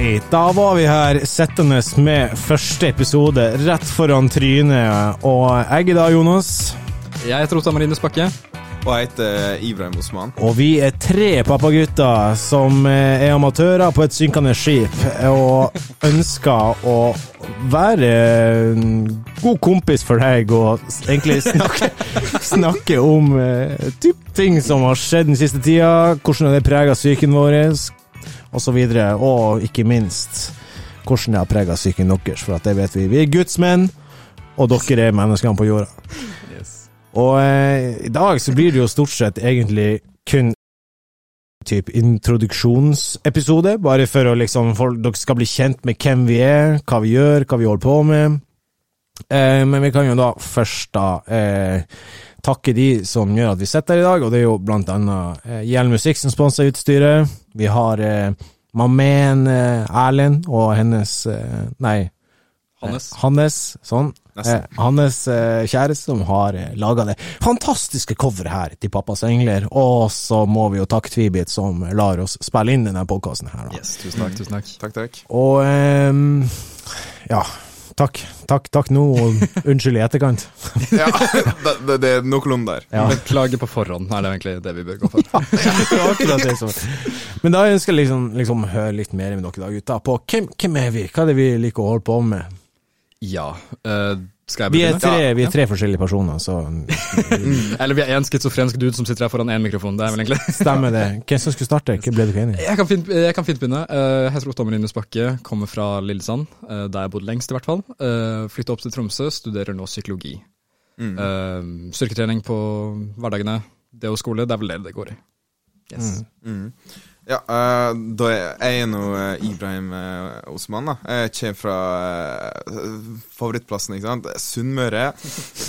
Right, da var vi her sittende med første episode rett foran trynet. Og jeg er da Jonas. Jeg heter Otta Marines Bakke. Og jeg heter Ibrahim Osman. Og vi er tre pappagutter som eh, er amatører på et synkende skip, og ønsker å være en god kompis for deg og egentlig snakke, snakke om uh, typ ting som har skjedd den siste tida, hvordan det preger psyken vår, osv. Og, og ikke minst hvordan det har prega psyken deres, for at det vet vi. Vi er gudsmenn, og dere er menneskene på jorda. Og eh, i dag så blir det jo stort sett egentlig kun typ introduksjonsepisode, bare for å liksom for dere skal bli kjent med hvem vi er, hva vi gjør, hva vi holder på med. Eh, men vi kan jo da først da eh, takke de som gjør at vi sitter her i dag, og det er jo blant annet eh, Musikk som sponser utstyret. Vi har eh, Mamen eh, Erlend og hennes eh, Nei. Hannes. Hannes, sånn. Hannes Eh, hans eh, kjæreste som har eh, laga det fantastiske coveret her til Pappas engler. Og så må vi jo takke Tvibit som lar oss spille inn denne podkasten her. Da. Yes, tusen takk. tusen takk. Takk, takk. Og ehm, ja, takk. Takk, takk nå, og unnskyld i etterkant. Ja, det, det, det er noenlunde der. Ja. Beklager på forhånd, er det egentlig det vi bør gå for. Det var akkurat det som Men da ønsker jeg liksom, liksom høre litt mer med dere da, gutta, på hvem, hvem er vi? Hva er det vi liker å holde på med? Ja, uh, Vi er tre, vi er tre forskjellige personer, så Eller vi er en schizofrensk dude som sitter her foran én mikrofon. Det er vel egentlig stemmer det. Hvem som skulle starte? Hva ble dere enige? Jeg kan fint, jeg kan fint begynne. Eh, Jeg heter Otto Marines Bakke, kommer fra Lillesand, eh, der jeg bodde lengst i hvert fall. Uh, Flytta opp til Tromsø, studerer nå psykologi. Mm. Eh, Styrketrening på hverdagene. Det og skole, det er vel det det går i. Yes. Mm. Ja, uh, da er jeg nå uh, Ibrahim uh, Osman, da. Jeg kommer fra favorittplassen, ikke sant? Sunnmøre.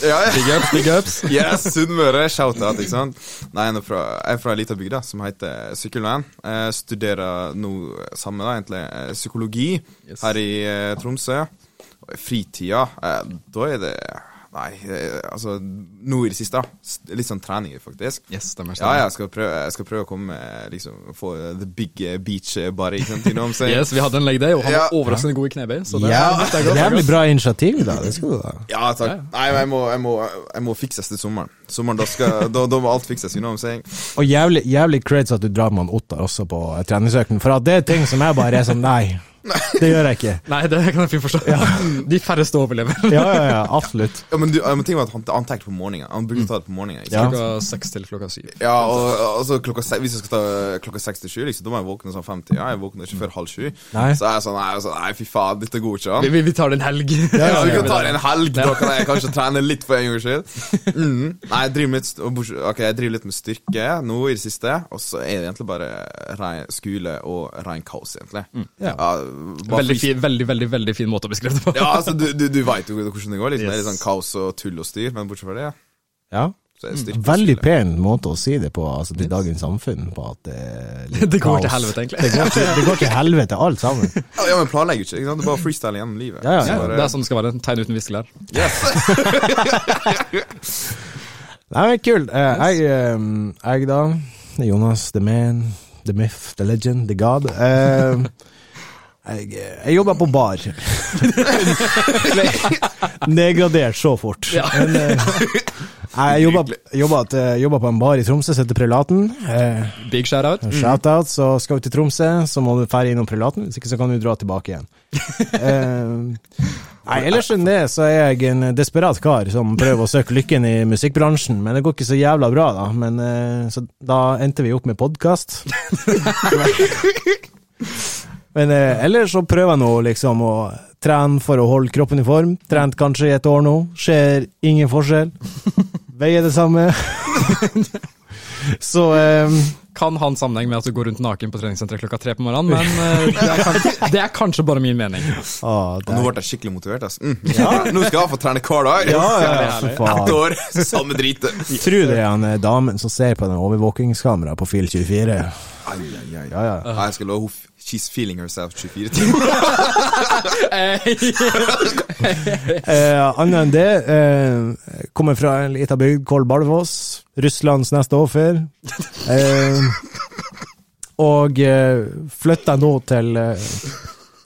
Ja, ja. Big ups, big ups. Yes, Sunnmøre. Shout-out, ikke sant? Nei, jeg er, fra, jeg er fra ei lita bygd som heter Sykkylven. Jeg studerer nå samme, da, egentlig, psykologi Yes. her i Tromsø. Og i fritida, da er det Nei, eh, altså Nå i det siste, Litt sånn trening, faktisk. Yes, stemmer. Ja, jeg skal prøve, jeg skal prøve å komme liksom, få the big eh, beach eh, body, saying? Yes, vi hadde en leg day, og han Ja. var overraskende god i knebøy. Så det, Ja, det er godt, det er jævlig bra initiativ, da. Det skal du da. Ja, takk. Nei, men jeg må, jeg, må, jeg må fikses til sommeren. Sommeren, da, skal, da, da må alt fikses, you know what I'm saying? Og jævlig, jævlig creds at du drar med han Ottar også på eh, treningsøkten, for at det er ting som jeg bare er sånn Nei, det gjør jeg ikke. Nei, det kan jeg fint forstå. De færreste overlever. Ja, ja, ja, absolutt. Ja, men, du, ja, men ting var at han, han tenkte på morgenen. Han bruker å ta det på morgenen. Ikke Ja. Klokka seks til klokka syv. Ja, og, altså, klokka Hvis jeg skal ta klokka seks til sju, liksom, da må jeg våkne sånn femti. Ja, jeg våkner ikke før halv sju. Nei. Så er jeg sånn Nei, så, er sånn, nei fy faen, dette går ikke Vi, vi, vi tar det en helg. Ja, vi kan ta det en helg, da kan jeg kanskje trene litt for en gangs skyld. Mm. Nei, jeg driver, litt, okay, jeg driver litt med styrke nå i det siste, og så er det egentlig bare rein skole og rein kaos, egentlig. Ja. Veldig fin, veldig, veldig, veldig fin måte å beskrive det på. Ja, altså, du, du, du veit jo hvordan det går. Liksom. Det er litt sånn kaos og tull og styr, men bortsett fra det, Ja. så er styrke. Veldig pen måte å si det på, altså til dagens samfunn, på at det er litt Det går kaos. til helvete, egentlig. Det går til, det går til helvete, alt sammen. Ja, ja, men planlegger ikke. ikke sant? Det er bare freestyle gjennom livet. Ja, ja, Så Ja, bare- det er sånn det skal være. Tegn uten viskelær. Nei, men kult. Uh, Jeg, um, jeg da, Jonas, the man, the myth, the legend, the god. Eh, Jeg, jeg jobber på bar. Nedgradert så fort. Men, eh, jeg jobber, jobber, at- jobber på en bar i Tromsø som heter Prelaten. Eh, Big shout-out. Shout-out, så skal du til Tromsø, så må du ferdig innom Prelaten, hvis ikke så kan du dra tilbake igjen. Eh, nei, ellers enn det, så er jeg en desperat kar som prøver å søke lykken i musikkbransjen, men det går ikke så jævla bra, da. Men, eh, så da endte vi opp med podkast. men eh, ellers så prøver jeg nå liksom å trene for å holde kroppen i form. Trent kanskje i et år nå, ser ingen forskjell. Veier det samme. så eh, Kan ha en sammenheng med at du går rundt naken på treningssenteret klokka tre på morgenen, men eh, det er, kanskje, det er kanskje bare min mening. ah, er... nå ble jeg skikkelig motivert. Altså. Mm. Nå skal jeg få trene hver dag. Ja, ja, ja. Ett år, samme drit Tror det er han eh, damen som ser på den overvåkingskameraet på Fil 24. Ai, ai, ai. Ja, ja. Jeg skal love henne She's feeling herself 24 timer. Eh, Annet enn det, eh, kommer fra en liten bygd, Kolbalvås. Russlands neste offer. Eh, og uh, flytta nå til eh,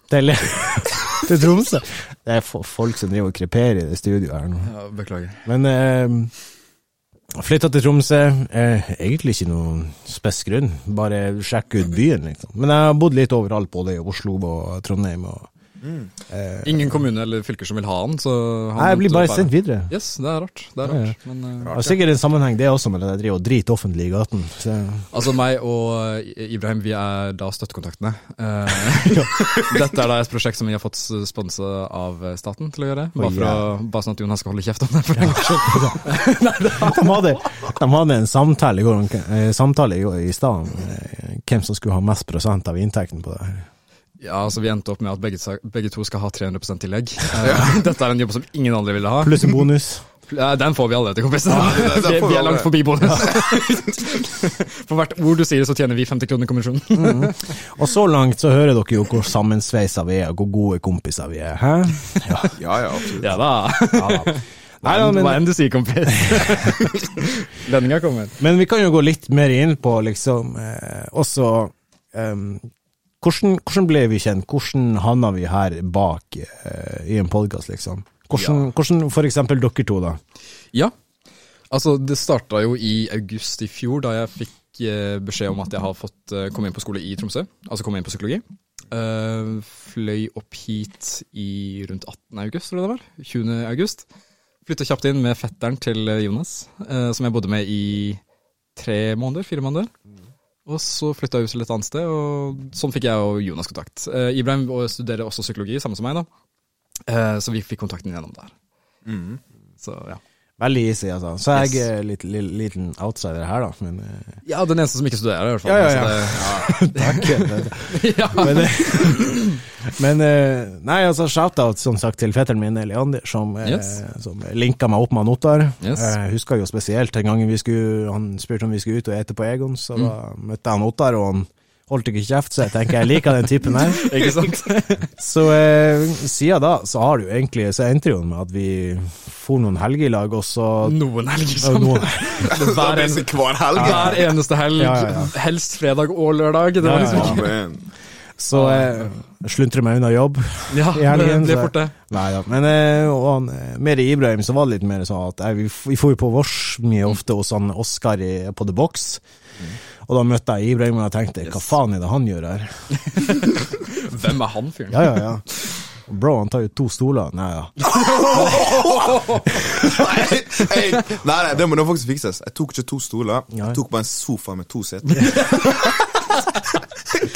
til, til Tromsø. Det er folk som driver og kreperer i det studioet her nå. Ja, beklager. Men uh, flytta til Tromsø. eh, egentlig ikke noen spes grunn, bare sjekke ut byen, liksom. Men jeg har bodd litt overalt, både i Oslo og Trondheim. og eh, Ingen kommune eller fylker som vil ha han, så han Nei, Jeg blir bare sendt videre. Yes, det er rart. Det er Ja, ja. Men uh, rart, ja. sikkert en sammenheng det også med at jeg driver og driter offentlig i gaten. Så. altså, meg og eh, Ibrahim, vi er da støttekontaktene. Eh, dette er da et prosjekt som vi har fått sponsa av staten til å gjøre. Bare, for å, bare sånn at Jonas skal holde kjeft om det. For gangs skyld. De hadde, de hadde en samtale i går, eh, samtale i, går i stad om eh, hvem som skulle ha mest prosent av inntekten på det. her. Ja, altså Vi endte opp med at begge, begge to skal ha 300 tillegg. Eh, dette er en jobb som ingen andre ville ha. Pluss en bonus. Den får vi allerede, det- det vi, vi er langt forbi bonus. For hvert ord du sier, så tjener vi 50 kroner i Mm. Og så langt så hører dere jo hvor sammensveisa vi er, og hvor gode kompiser vi er. Hæ? Ja. Ja, ja, absolutt. Ja da. ja. Nei, da, Hva enn du sier, kompis. Lønninga kommer. men vi kan jo gå litt mer inn på liksom eh, også hvordan, hvordan ble vi kjent? Hvordan havna vi her bak eh, i en podkast, liksom? Hvordan, hvordan for eksempel dere to, da? Ja. Altså, det starta jo i august i fjor, da jeg fikk eh, beskjed om at jeg har fått eh, komme inn på skole i Tromsø. Altså komme inn på psykologi. Eh, fløy opp hit i rundt 18. august, tror jeg det var. 20. august. Flytta kjapt inn med fetteren til eh, Jonas, eh, som jeg bodde med i tre måneder, fire måneder. Og så flytta ut til et annet sted, og sånn fikk jeg og Jonas kontakt. Eh, Ibrahim studerer også psykologi, samme som meg, da. Eh, så vi fikk kontakten gjennom der. Mm. Så ja. Veldig easy, altså. Så jeg Yes. er litt, li- liten outsider her, da. Men uh... Ja, den eneste som ikke studerer, i hvert fall. Ja, ja, ja. Så takk. det, ja. men eh, men uh, Nei, altså shout-out som sagt til fetteren min, Leander, som, Yes. som linka meg opp med Ottar. Yes. Jeg husker jo spesielt den gangen vi skulle, han spurte om vi skulle ut og ete på Egon, så Mm. da møtte jeg han Ottar, og han holdt ikke kjeft, så jeg tenker jeg liker den typen her. Ikke sant? Så eh, siden da, så har det jo egentlig, så endte det jo med at vi for noen helger i lag, og så Noen helger sammen. noen, Det Hver, en, hver helg. hver eneste helg. Ja, ja, ja. Helst fredag og lørdag. Det var liksom ikke Så jeg sluntrer meg unna jobb. Ja, I helgen, det så- fort det. Nei ja. Men eh, og eh, med Ibrahim så var det litt mer sånn at jeg, vi, vi får jo på vårs mye ofte hos han Oskar på The Box. Og da møtte jeg Ibrahim, og jeg tenkte hva faen er det han gjør her? Hvem er han fyren? Ja, ja, ja. Bro, han tar jo to stoler. Nei ja. nei, nei, nei, det må nå faktisk fikses. Jeg tok ikke to stoler. Jeg tok bare en sofa med to seter.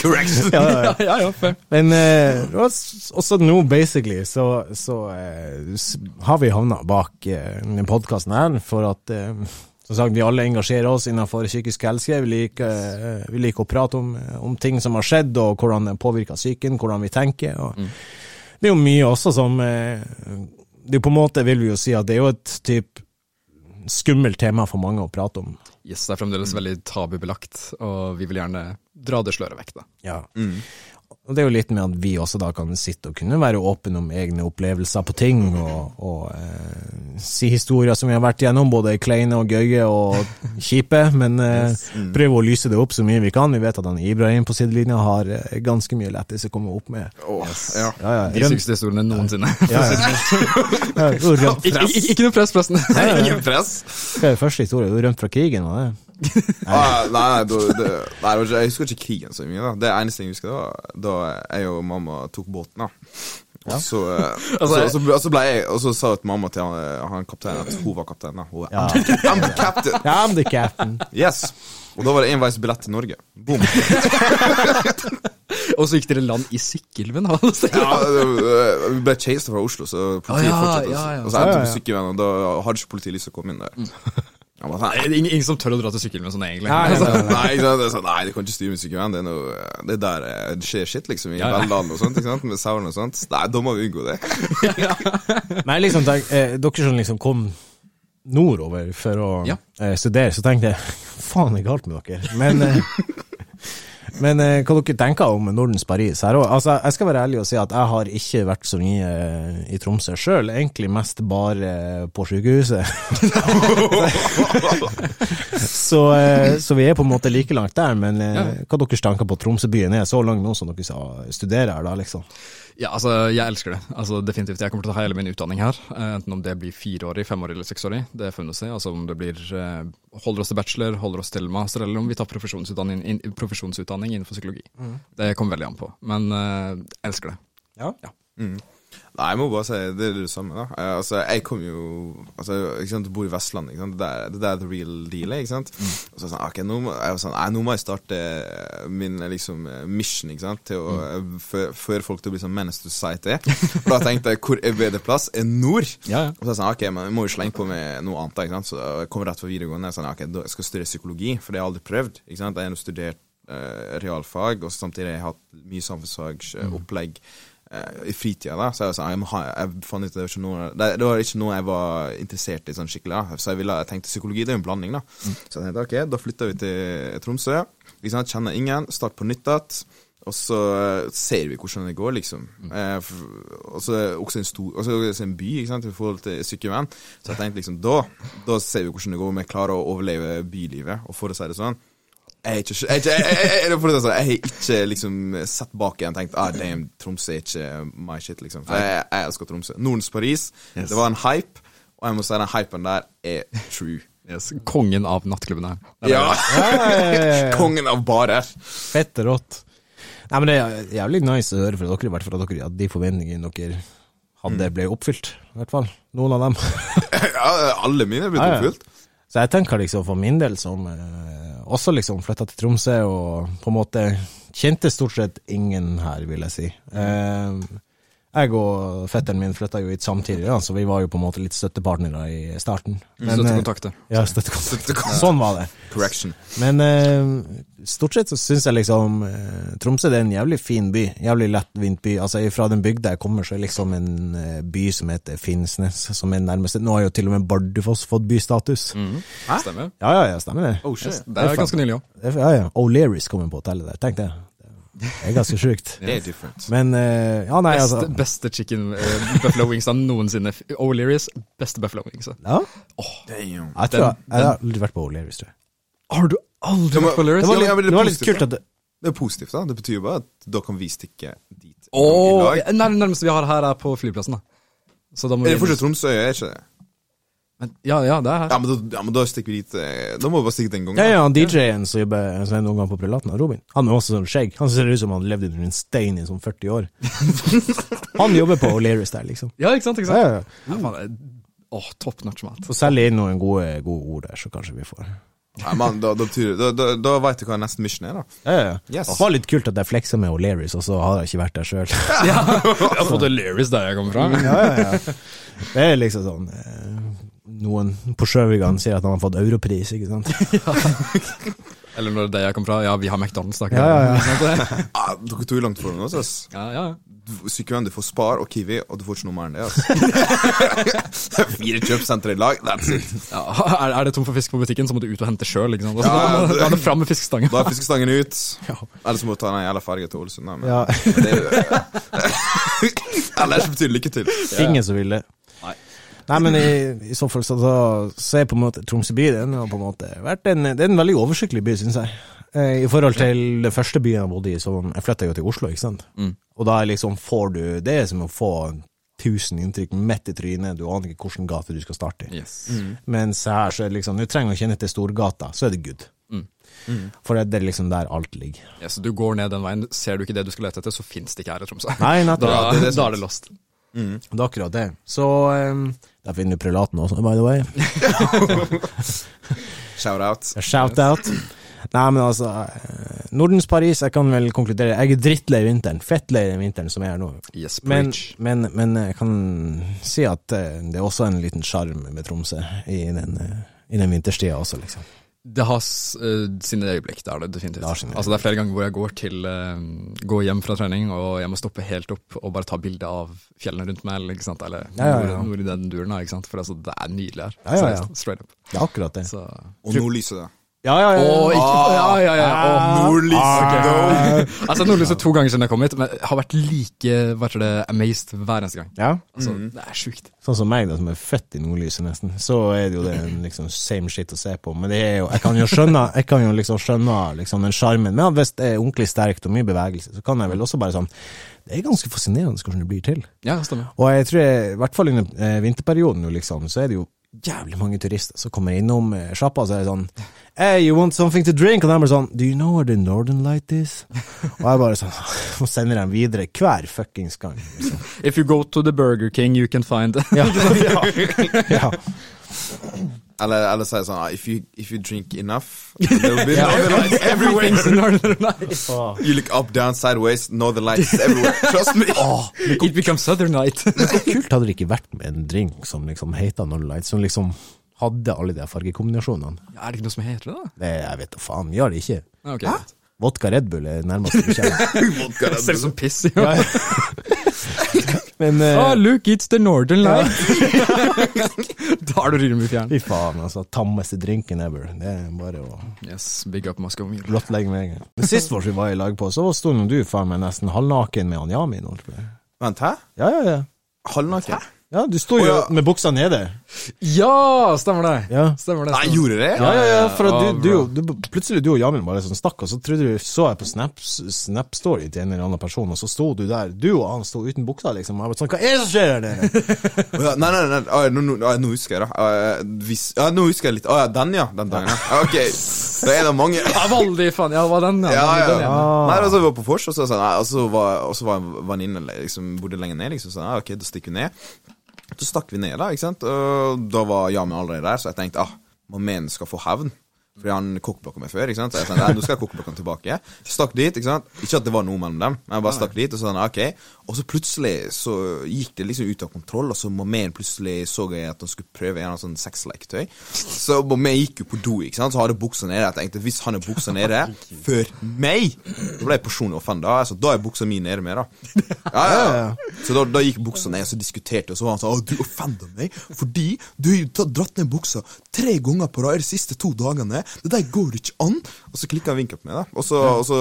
Correction. ja, ja, ja. Ja. Men eh, også også nå, basically, så, så eh, har vi havna bak eh, podkasten her for at eh, som sagt, vi alle engasjerer oss innenfor psykisk helse. Vi liker, eh, vi liker å prate om, om ting som har skjedd, og hvordan det påvirker psyken, hvordan vi tenker. Og Det er jo mye også som eh, Det er på en måte, vil vi jo si, at det er jo et typ skummelt tema for mange å prate om. Yes, det er fremdeles veldig tabubelagt, og vi vil gjerne dra det sløret vekk, da. Ja. Mm. Og det er jo litt med at vi også da kan sitte og kunne være åpne om egne opplevelser på ting, og, og eh, si historier som vi har vært gjennom, både kleine og gøye og kjipe, men eh, prøve å lyse det opp så mye vi kan. Vi vet at han Ibrahim på sidelinja har eh, ganske mye lettelse å komme opp med. Åh, ja. Ja, ja. De sykeste historiene noensinne. ja, ja. har ikke, noe press, forresten. Ingen press. hva er første historie? Du har rømt fra krigen, var det? Ah, nei, da, det, nei jeg husker ikke krigen så mye. da Det eneste jeg husker, da da jeg og mamma tok båten. da Og så, eh, Altså, så, så, ble- jeg Og så sa mamma til han, eh, han kapteinen at hun var kaptein. da Hun er Ja. I'm the captain. I'm the captain. Yes. Og da var det enveisbillett til Norge. Boom. Og så gikk dere land i Sykkylven. Ja, vi ble chasta fra Oslo, så politiet Ah, ja, fortsatte. Og så endte vi på. Sykkylven, og da hadde ikke politiet lyst til å komme inn der. Jeg bare, men, nei, det er ingen, ingen som tør å dra til sykkelen sånn, egentlig. Nei, Altså, nei, nei. nei, ikke sant? Det er sånn, nei, du kan ikke styre med sykkelen Det er noe Det er der eh, det skjer shit, liksom. I Ja, ja. Velland og sånt, ikke sant? med sauren og sånt. Nei, da må vi unngå det. Men liksom tenk, eh, dere som liksom kom nordover for å Ja. eh, studere, så tenkte jeg faen er galt med dere? Men eh, Men eh, hva dere tenker om Nordens Paris? Her, òg? altså, jeg skal være ærlig og si at jeg har ikke vært så mye eh, i Tromsø sjøl. Egentlig mest bare på sykehuset. så, eh, så vi er på en måte like langt der. Men eh, hva deres tanker på Tromsøbyen er så langt nå som dere studerer her, da, liksom? Ja, altså, jeg elsker det. Altså, definitivt. Jeg kommer til å ta hele min utdanning her. Eh, enten om det blir fireårig, femårig eller seksårig. Det er funnet se. Altså om det blir eh, holder oss til bachelor, holder oss til master, eller om vi tar profesjonsutdanning, in, profesjonsutdanning innenfor psykologi. Mm. Det kommer veldig an på. Men uh, elsker det. Ja. ja. Mm. Nei, jeg må bare si det er det samme, da. Jeg, altså, jeg kom jo Altså, ikke sant, du bor i Vestlandet, ikke sant. Det der, det er the real deal, ikke sant. Mm. Og så sånn, ok, nå må, jeg var sånn, nå må jeg starte min liksom mission, ikke sant, til å mm. føre folk til å bli sånn menace society. Og da tenkte jeg, hvor er bedre plass enn nord? Ja, ja. Og så sånn, ok, men jeg må jo slenge på med noe annet, ikke sant. Så jeg kom rett fra videregående, sånn, ok, da skal jeg studere psykologi, for det har jeg aldri prøvd, ikke sant. Jeg har studert uh, realfag, og samtidig har jeg hatt mye samfunnsfagsopplegg. Mm Eh, i fritida, da, så jeg, sånn, jeg, ha, jeg fant ut det var, noe, det, det var ikke noe jeg var interessert i sånn skikkelig. Da. Så jeg, ville, jeg tenkte psykologi det er jo en blanding, da. Mm. Så jeg tenkte ok, da flytter vi til Tromsø. Vi kjenner ingen, start på nytt igjen. Og så eh, ser vi hvordan det går, liksom. Mm. Eh, og så også en, stor, også en by ikke sant, i forhold til sykevenn. Så jeg tenkte liksom, da, da ser vi hvordan det går om jeg klarer å overleve bylivet. Og for å si det sånn, jeg har ikke, jeg, jeg, jeg, jeg, har ikke liksom sett bak igjen og tenkt ah, damn, Tromsø er ikke my shit, liksom. For jeg, elsker Tromsø. Nordens Paris, yes. det var en hype, og jeg må si den hypen der er true. Yes. Kongen av nattklubben her. Ja! Kongen av barer. Fett rått. Nei, men Det er jævlig nice å høre fra dere, i hvert fall at dere, at de forventningene dere hadde, mm. ble oppfylt. I hvert fall. Noen av dem. ja, alle mine er blitt oppfylt. Så jeg tenker liksom for min del som eh, også liksom flytta til Tromsø og på en måte kjente stort sett ingen her, vil jeg si. Eh, jeg og fetteren min flytta jo hit samtidig, da, så vi var jo på en måte litt støttepartnere i starten. Mm. Men, støttekontakter. Eh, ja, støttekontakter. Sånn var det. Correction. Men eh, stort sett så syns jeg liksom eh, Tromsø det er en jævlig fin by. Jævlig lettvint by. Altså Fra den bygda jeg kommer, så er liksom en by som heter Finnsnes, som er nærmeste Nå har jo til og med Bardufoss fått bystatus. Mm. Hæ? Stemmer. Ja, ja, ja, stemmer det. Oh, shit. Det er ganske nylig òg. Ja, ja. O'Learys kommer på hotellet der. Tenk det. Det er ganske sjukt. Det er different. Men uh, ja, nei, beste, altså Beste chicken uh, buffalo wingsa noensinne. O'Learys beste buffalo wingsa. Ja? Oh, Damn. Jeg tror jeg, jeg har aldri vært på O'Learys, tror jeg. Har du aldri vært på O'Learys? Det var litt, det var litt kult at det det er positivt, da. Det betyr jo bare at da kan vi stikke dit. Oh, nærmeste vi har her, er på flyplassen. da. Så da må er det fortsatt Tromsø, er ikke det? Men, ja, ja, det er her. Ja, men da, ja, men da stikker vi dit eh, Da må vi bare stikke den en gang. Ja, ja, DJ-en som jobber som noen gang på Prelaten, Robin, han er også sånn skjegg. Han ser ut som han levde under en stein i sånn 40 år. han jobber på O'Learys der, liksom. Ja, ikke sant? ikke sant? Ja, ja. ja faen, Åh, top notch mat. Så selge inn noen gode, gode ord der, så kanskje vi får Nei, mann, Da, da, da, da, da veit du hva nesten mission er, da. Ja, ja. Yes. Det var litt kult at jeg fleksa med O'Learys, og så har jeg ikke vært der sjøl. ja, jeg har fått O'Learys der jeg kommer fra. ja, ja, ja. Det er liksom sånn eh, noen på Sjøvigan sier at han har fått europris, ikke sant? Eller når det jeg kom fra, ja, vi har McDonald's, da. Ja, ja, ja. ah, dere tok langt foran oss, ass. Ja, ja. Sykevenn, du får Spar og Kiwi, og du får ikke noe mer enn det. Altså. Fire kjøpesenter i lag, that's it. Ja, er, er, det tom for fisk på butikken, så må du ut og hente sjøl. Ja, da, da er det fram med fiskestangen. Da er fiskestangen ut. Ja. Eller så må du ta den jævla ferga til Ålesund. Men, ja. Ellers betyr lykke til. Ingen som vil det. Nei, men i, i så fall så, da, så er på en måte Tromsø by den har på en måte vært en, det er en veldig oversiktlig by, syns jeg. Eh, I forhold til det første byen jeg bodde i, så jeg flytta jo til Oslo, ikke sant. Mm. Og da liksom får du Det er som å få tusen inntrykk midt i trynet, du aner ikke hvilken gate du skal starte i. Yes. Mm. Mens her så er det liksom, du trenger å kjenne til Storgata, så er det good. Mm. Mm. For det er liksom der alt ligger. Ja, så du går ned den veien, ser du ikke det du skal lete etter, så fins det ikke her i Tromsø. Nei, da, da, er det lost. Mm. Det er akkurat det. Så um, der finner du prelaten også, by the way. Shout-out. Shout-out. Nei, men altså eh, Nordens Paris, jeg kan vel konkludere. Jeg er drittlei vinteren. Fettlei den vinteren som er her nå. Yes, men, men, men, jeg kan si at eh, det er også en liten sjarm med Tromsø i den, eh, i den vinterstida også, liksom. Det har uh, sine øyeblikk, det er det definitivt. Det, altså, det er flere ganger hvor jeg går, til, uh, går hjem fra trening og jeg må stoppe helt opp og bare ta bilde av fjellene rundt meg, eller, ikke sant? eller ja, ja, ja. Nord, nord, i den duren. Ikke sant? For altså, det er nydelig her. Ja, ja, ja. Straight up. Det er akkurat det. Så. Og lyser da. Ja, ja, ja. Og, ikke, ah, ja, ja, ja. Ah, Nordlys. Ah, ok, though. Jeg har to ganger siden jeg kom hit, men jeg har vært like hva det, amazed hver eneste gang. Ja, Altså, Mm. Det er sjukt. sånn som meg, da, som er født i nordlyset nesten, så er det jo det en liksom same shit å se på. Men det er jo, jeg kan jo skjønne, jeg kan jo liksom skjønne liksom den sjarmen. Men hvis det er ordentlig sterkt og mye bevegelse, så kan jeg vel også bare sånn Det er ganske fascinerende hvordan det blir til. Ja, det stemmer. Og jeg tror, jeg, i hvert fall under eh, vinterperioden, liksom, så er det jo jævlig mange turister som kommer innom eh, sjappa, så er det sånn Hey, you want something to drink? Og de bare sånn Do you know where the Northern Light is? Og jeg bare sånn Og sender dem videre hver fuckings gang. Liksom. If you go to the Burger King, you can find Ja, ja, ja. Eller, eller si sånn ah, if you, if you drink enough, there will be northern lights everywhere. Northern Lights. You look up, down, sideways, northern lights everywhere. Trust me. It becomes Southern Night. Hvor kult hadde det ikke vært med en drink som liksom heter Northern lights, som liksom hadde alle de fargekombinasjonene? Ja, er det ikke noe som heter det, da? Det, jeg vet da faen, vi har det ikke. Okay. Hæ? Vodka Red Bull er nærmest. Vodka, Det ser ut som piss. jo. Ja. Men uh, Oh, look, it's the Northern Light. da er du rimelig fjern. fy faen, altså. Tammeste drinken ever. Det er bare å Yes, big up maska mi. blottlegge med en gang. Men Sist vår vi var i lag på, så sto du faen meg nesten halvnaken med han Yamin. Vent, hæ? Ja, ja, ja. Halvnaken? Ja, du sto jo oh, ja. med buksa nede. Ja, stemmer det. Ja. Stemmer det. Nei, gjorde det? Ja, ja, ja, for at du, du, du, plutselig du og Jamil bare sånn stakk, og så trodde du, så jeg på Snap, Snap-story til en eller annen person, og så sto du der, du og han sto uten buksa, liksom. Og jeg bare sånn, hva er det som skjer her nede? Nei, nei, nei, nå, nå, nå husker jeg, da. Ah, hvis, ja, nå husker jeg litt. Å ja, den, ja. Den dagen, ja. Ok. Det er en av mange. Ja, veldig faen. Ja, det var den, ja. Ja, ja. den, ja. Ah. Nei, altså, vi var på vors, og så, sånn, nei, og så var, og så var en venninne liksom, bodde lenger ned. Liksom, så ah, ok, da stikker vi ned. Så stakk vi ned, da. ikke sant? Og da var Jamin allerede der, så jeg tenkte ah, må skal få hevn. Fordi han kokkblokka meg før. ikke sant? Så jeg sa nå skal kokkblokka tilbake. Stakk dit. ikke sant? Ikke at det var noe mellom dem, men jeg bare stakk dit. Og så ok. Og så plutselig så gikk det liksom ut av kontroll, og så Mamen plutselig så jeg at han skulle prøve en av sånne sexleketøy. Så Mamen gikk jo på do, ikke sant? så hadde buksa nede. Jeg tenkte hvis han er buksa nede før meg, da ble jeg personlig offenda. Altså, da er buksa mi nede med, da. Ja, ja, ja. Så da, da gikk buksa ned, og så diskuterte vi, og så var han sånn Å, du offenda meg fordi du har dratt ned buksa tre ganger på rad de siste to dagene. Det der går ikke an. Og så klikka han vinkel på meg, da. Og så, og så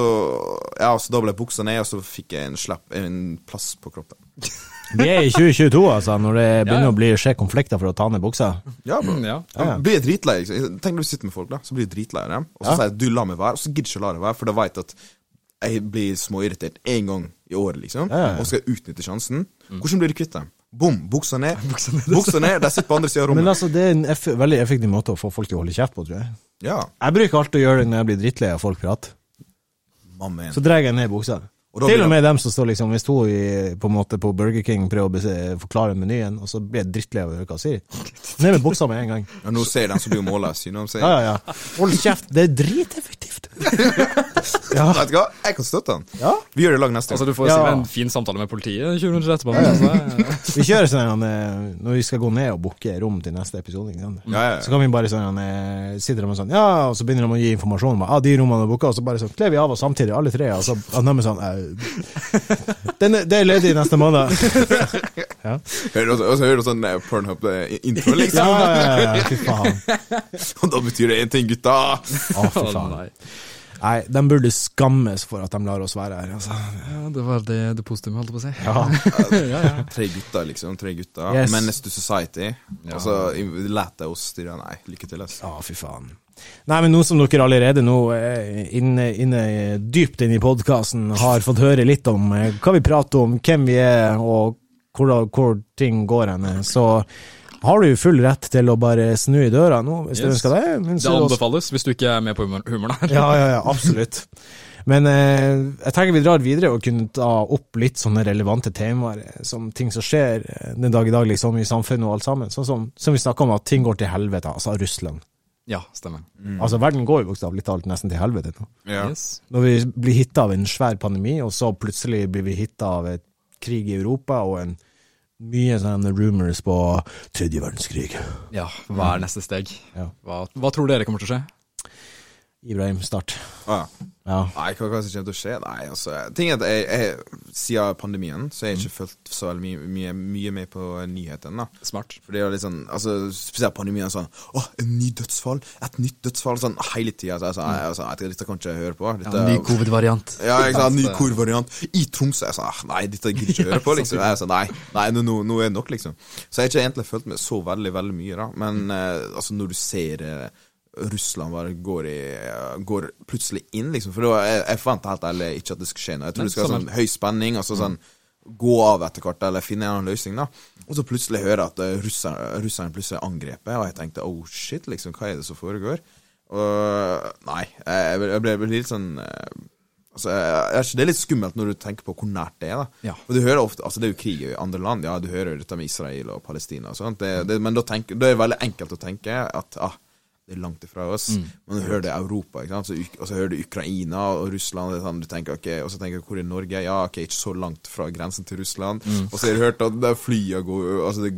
Ja, så da ble buksa ned, og så fikk jeg en slapp En plass på kroppen. Vi er i 2022, altså, når det begynner Ja, ja. å bli skje konflikter for å ta ned buksa. Ja, bro. Mm, ja. Ja, ja. Blir dritlei. Liksom. Tenk når du sitter med folk, da. Så blir du dritlei av dem. Og så Ja. sier jeg du la meg være, og så gidder ikke å la deg være, for da veit at jeg blir småirritert én gang i året, liksom. Ja, ja, ja. Og skal utnytte sjansen. Hvordan blir du kvitt dem? Bom! Buksa ned. Buksa ned, De sitter på andre sida av rommet. Men altså, det er en eff veldig effektiv måte å få folk til å holde kjeft på, tror jeg. Ja. Jeg bruker alltid å gjøre det når jeg blir drittlei av folk prater. Så drar jeg ned buksa. Og Til og med dem som står liksom Hvis to i, på en måte på Burger King prøver å forklare menyen, og så blir jeg drittlei av å høre hva de sier. Ned med buksa med en gang. Ja, nå ser jeg den som blir målløs. You know what I'm saying? Ja, ja, ja. Hold kjeft. Det er driteffektivt. ja. Vet du hva? Jeg kan støtte den. ja. Vi gjør det i lag neste Altså, du får Ja. en fin samtale med politiet 20 minutter etterpå. Vi kjører sånn eh, når vi skal gå ned og booke rom til neste episode. Ikke sant? Ja, ja, ja. Så kan vi bare sånn eh, sitter de og sånn Ja, og så begynner de å gi informasjon om ah, de rommene er booka, og så bare sånn kler vi av oss samtidig, alle tre, og så og de er sånn eh, den er, Det er ledig neste måned. Ja. Hører du også- Og så hører du sånn eh, Pornhub-intro, liksom. ja, ja, ja, fy faen. Og da betyr det én ting, gutta. Å, fy Å, faen. nei. Nei, de burde skammes for at de lar oss være her. Altså. Ja, det var det, det positive, holdt jeg på å si. Ja. ja, ja. Tre gutter, liksom. Tre gutter. Yes. Menace to society. Og så lat jeg oss styre. Nei, lykke til, altså. Ja, fy faen. Nei, men nå som dere allerede nå eh, inne, inne dypt inne i podkasten har fått høre litt om eh, hva vi prater om, hvem vi er og hvor, hvor ting går henne, så har du full rett til å bare snu i døra nå, hvis du ønsker det. Men Det anbefales hvis du ikke er med på humoren her. Ja, ja, ja, absolutt. Men eh, jeg tenker vi drar videre og kunne ta opp litt sånne relevante temaer, eh, som ting som skjer eh, den dag i dag liksom i samfunnet og alt sammen. Sånn som, som vi snakker om at ting går til helvete, altså Russland. Ja, stemmer. Altså Verden går jo bokstavelig talt nesten til helvete nå. Ja. Yes. Når vi blir hitta av en svær pandemi, og så plutselig blir vi hitta av et krig i Europa og en mye sånne rumors på tredje verdenskrig. Ja, hva er neste steg? Ja. Hva, hva tror dere kommer til å skje? Ibrahim, start. Ah, Ja. Nei, hva, hva som kommer til å skje? Nei, altså Ting er at jeg, jeg, Siden pandemien så har jeg ikke fulgt så mye, mye, mye med på nyhetene. Smart. For det er litt sånn altså, Spesielt pandemien sånn Å, en ny dødsfall! Et nytt dødsfall! Sånn hele tida. Så altså, sa, jeg, altså, jeg, dette kan ikke jeg høre på. Dette, Ja, ny covid-variant. Ja, jeg sa ny korvariant i Tromsø. Jeg sa nei, dette gidder jeg ikke høre på, liksom. Jeg sa nei, nei nå, nå, nå er det nok, liksom. Så jeg har ikke egentlig fulgt med så veldig, veldig mye, da. Men eh, altså, når du ser eh, Russland bare går, i, går plutselig inn, liksom. For var, jeg, jeg fant helt ærlig ikke at det skal skje noe. Jeg tror det skal være sånn høy spenning, altså sånn gå av etter hvert, eller finne en annen løsning, da. Og så plutselig høre at uh, russerne, russerne plutselig er angrepet, og jeg tenkte oh shit, liksom, hva er det som foregår? Og nei, jeg, jeg ble, jeg ble litt sånn eh, Altså, jeg, jeg, Det er litt skummelt når du tenker på hvor nært det er. da Ja. Og du hører ofte, altså Det er jo krig i andre land, ja, du hører dette med Israel og Palestina og sånt. Det, det, men da, tenk, da er det veldig enkelt å tenke at ah, det er langt ifra oss. Men du hører det Europa, ikke? Så, og så hører du Ukraina og Russland. Er sånn, du tenker, okay, Og så tenker du hvor er Norge? Ja, ok, ikke så langt fra grensen til Russland. Og så har du hørt at det flyet går altså, det,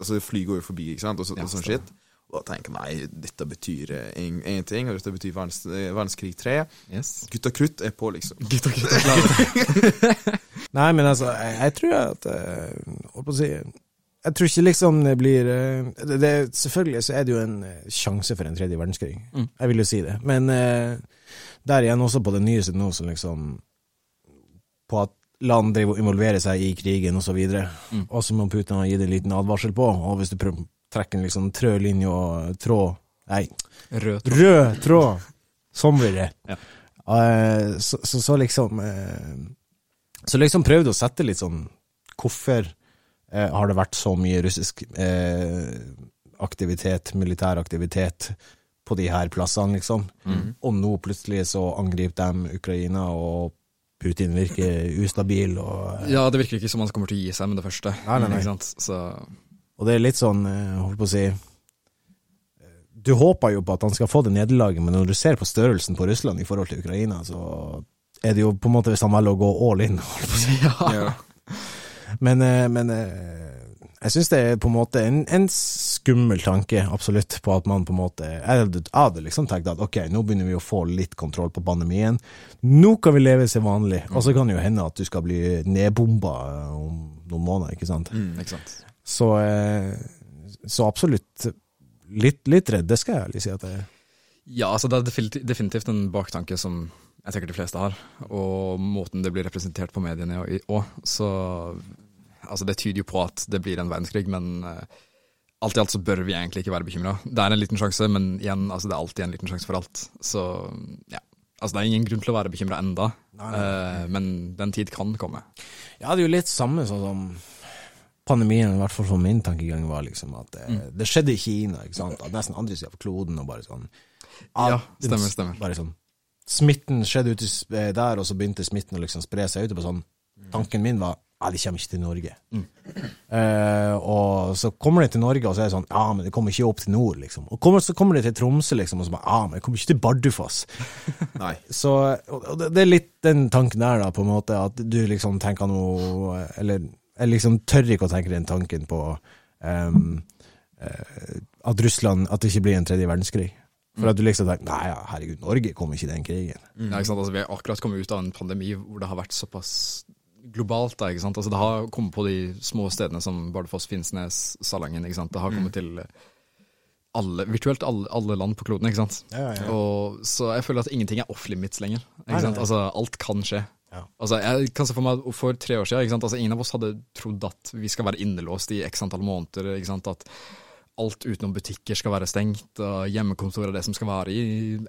altså fly går jo forbi, ikke sant, og, så, Ja, og sånn shit. Og da tenker nei, dette betyr eh, ing- ingenting, og dette betyr verdens, eh, verdenskrig 3. Yes. Gutta krutt er på, liksom. Gutta, gutta, klare. Nei, men altså, jeg, jeg tror at eh, Holdt på å si Jeg tror ikke liksom det blir eh, det, det, Selvfølgelig så er det jo en eh, sjanse for en tredje verdenskrig. Mm. Jeg vil jo si det. Men eh, der igjen også på det nyeste nå, som liksom På at land driver og involverer seg i krigen og så videre. Mm. Og så må Putin ha gitt en liten advarsel på, og hvis du prøver å trekke en liksom trød linje og tråd Nei, Rød tråd. rød tråd! Sånn blir det. Ja. Uh, så, så, så liksom uh, Så liksom prøvde å sette litt sånn Hvorfor eh, har det vært så mye russisk eh, aktivitet, militær aktivitet, på de her plassene, liksom? Mm. Og nå plutselig så angriper de Ukraina, og Putin virker ustabil, og Ja, det virker ikke som han kommer til å gi seg med det første. Nei, nei, nei. Ikke sant? Så Og det er litt sånn, eh, holdt på å si Du håper jo på at han skal få det nederlaget, men når du ser på størrelsen på Russland i forhold til Ukraina, så er det jo på en måte hvis han velger å gå all in. holdt på å si. Ja. Men, eh, men eh, jeg syns det er på en måte en, en skummel tanke, absolutt, på at man på en måte Jeg hadde, liksom tenkt at ok, nå begynner vi å få litt kontroll på pandemien. Nå kan vi leve som vanlig. Og så kan det jo hende at du skal bli nedbomba om noen måneder, ikke sant. Mm. Ikke sant. Så, eh, så absolutt litt, litt redd, det skal jeg ærlig si at jeg er. Ja, altså det er definitivt en baktanke som jeg tenker de fleste har, og måten det blir representert på mediene òg. Så altså det tyder jo på at det blir en verdenskrig, men uh, alt i alt så bør vi egentlig ikke være bekymra. Det er en liten sjanse, men igjen, altså det er alltid en liten sjanse for alt. Så ja. Altså det er ingen grunn til å være bekymra enda, eh, men den tid kan komme. Ja, det er jo litt samme sånn som pandemien, i hvert fall for min tankegang, var liksom at det, det skjedde i Kina, ikke sant. At nesten andre sida av kloden, og bare sånn Ja, stemmer, stemmer. Bare sånn Smitten skjedde ute eh, der, og så begynte smitten å liksom spre seg ut på sånn. Tanken min var ja, de kommer ikke til Norge. Eh, og så kommer de til Norge, og så er det sånn ja, men de kommer ikke opp til nord, liksom. Og kommer, så kommer de til Tromsø, liksom, og så bare ja, men de kommer ikke til Bardufoss. Nei. Så det det er litt den tanken der, da, på en måte, at du liksom tenker noe Eller jeg liksom tør ikke å tenke den tanken på um, at Russland At det ikke blir en tredje verdenskrig. For at du liksom tenker Nei, ja, herregud, Norge kommer ikke i den krigen. Ja, ikke sant? Altså, vi har akkurat kommet ut av en pandemi hvor det har vært såpass globalt. Da? Altså, det har kommet på de små stedene som Bardufoss, Finnsnes, Salangen. Det har kommet til alle, virtuelt alle, alle land på kloden. Ikke sant? Ja, ja. Og, så jeg føler at ingenting er off limits lenger. Altså, alt kan skje. Ja. Altså, jeg kan se for meg For tre år siden? Altså, ingen av oss hadde trodd at vi skal være innelåst i x antall måneder. At alt utenom butikker skal være stengt, og hjemmekontor er det som skal være i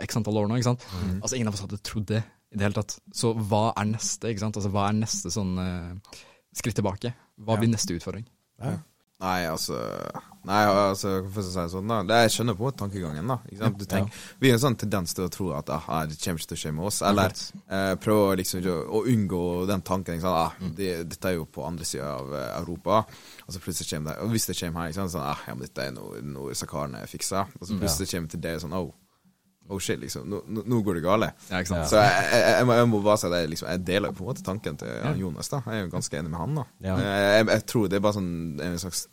x antall år nå. Ikke sant? Mm. Altså, ingen av oss hadde trodd det i det hele tatt. Så hva er neste? Ikke sant? Altså, hva er neste sånn uh, skritt tilbake? Hva Ja. blir neste utfordring? Nei, altså Nei, altså, for å si det sånn, da. Det, jeg skjønner på en måte tankegangen, da. Du tenker, Vi har en sånn tendens til å tro at ah, det kommer ikke til å skje med oss. Eller eh, prøve liksom å unngå den tanken. Ikke sant? Ah, det, dette er jo på andre sida av eh, Europa. Og så plutselig kommer det Og hvis det kommer her, ikke sant? sånn ah, ja, men dette er noe, noe sakarene fikser. Og så plutselig kommer det til det sånn oh, oh shit, liksom. Nå, nå går det gale. Ja? Så jeg, jeg, jeg, må, jeg må bare si at liksom, jeg deler på en måte tanken til Jonas. da Jeg er jo ganske enig med han. da jeg tror det er bare sånn en slags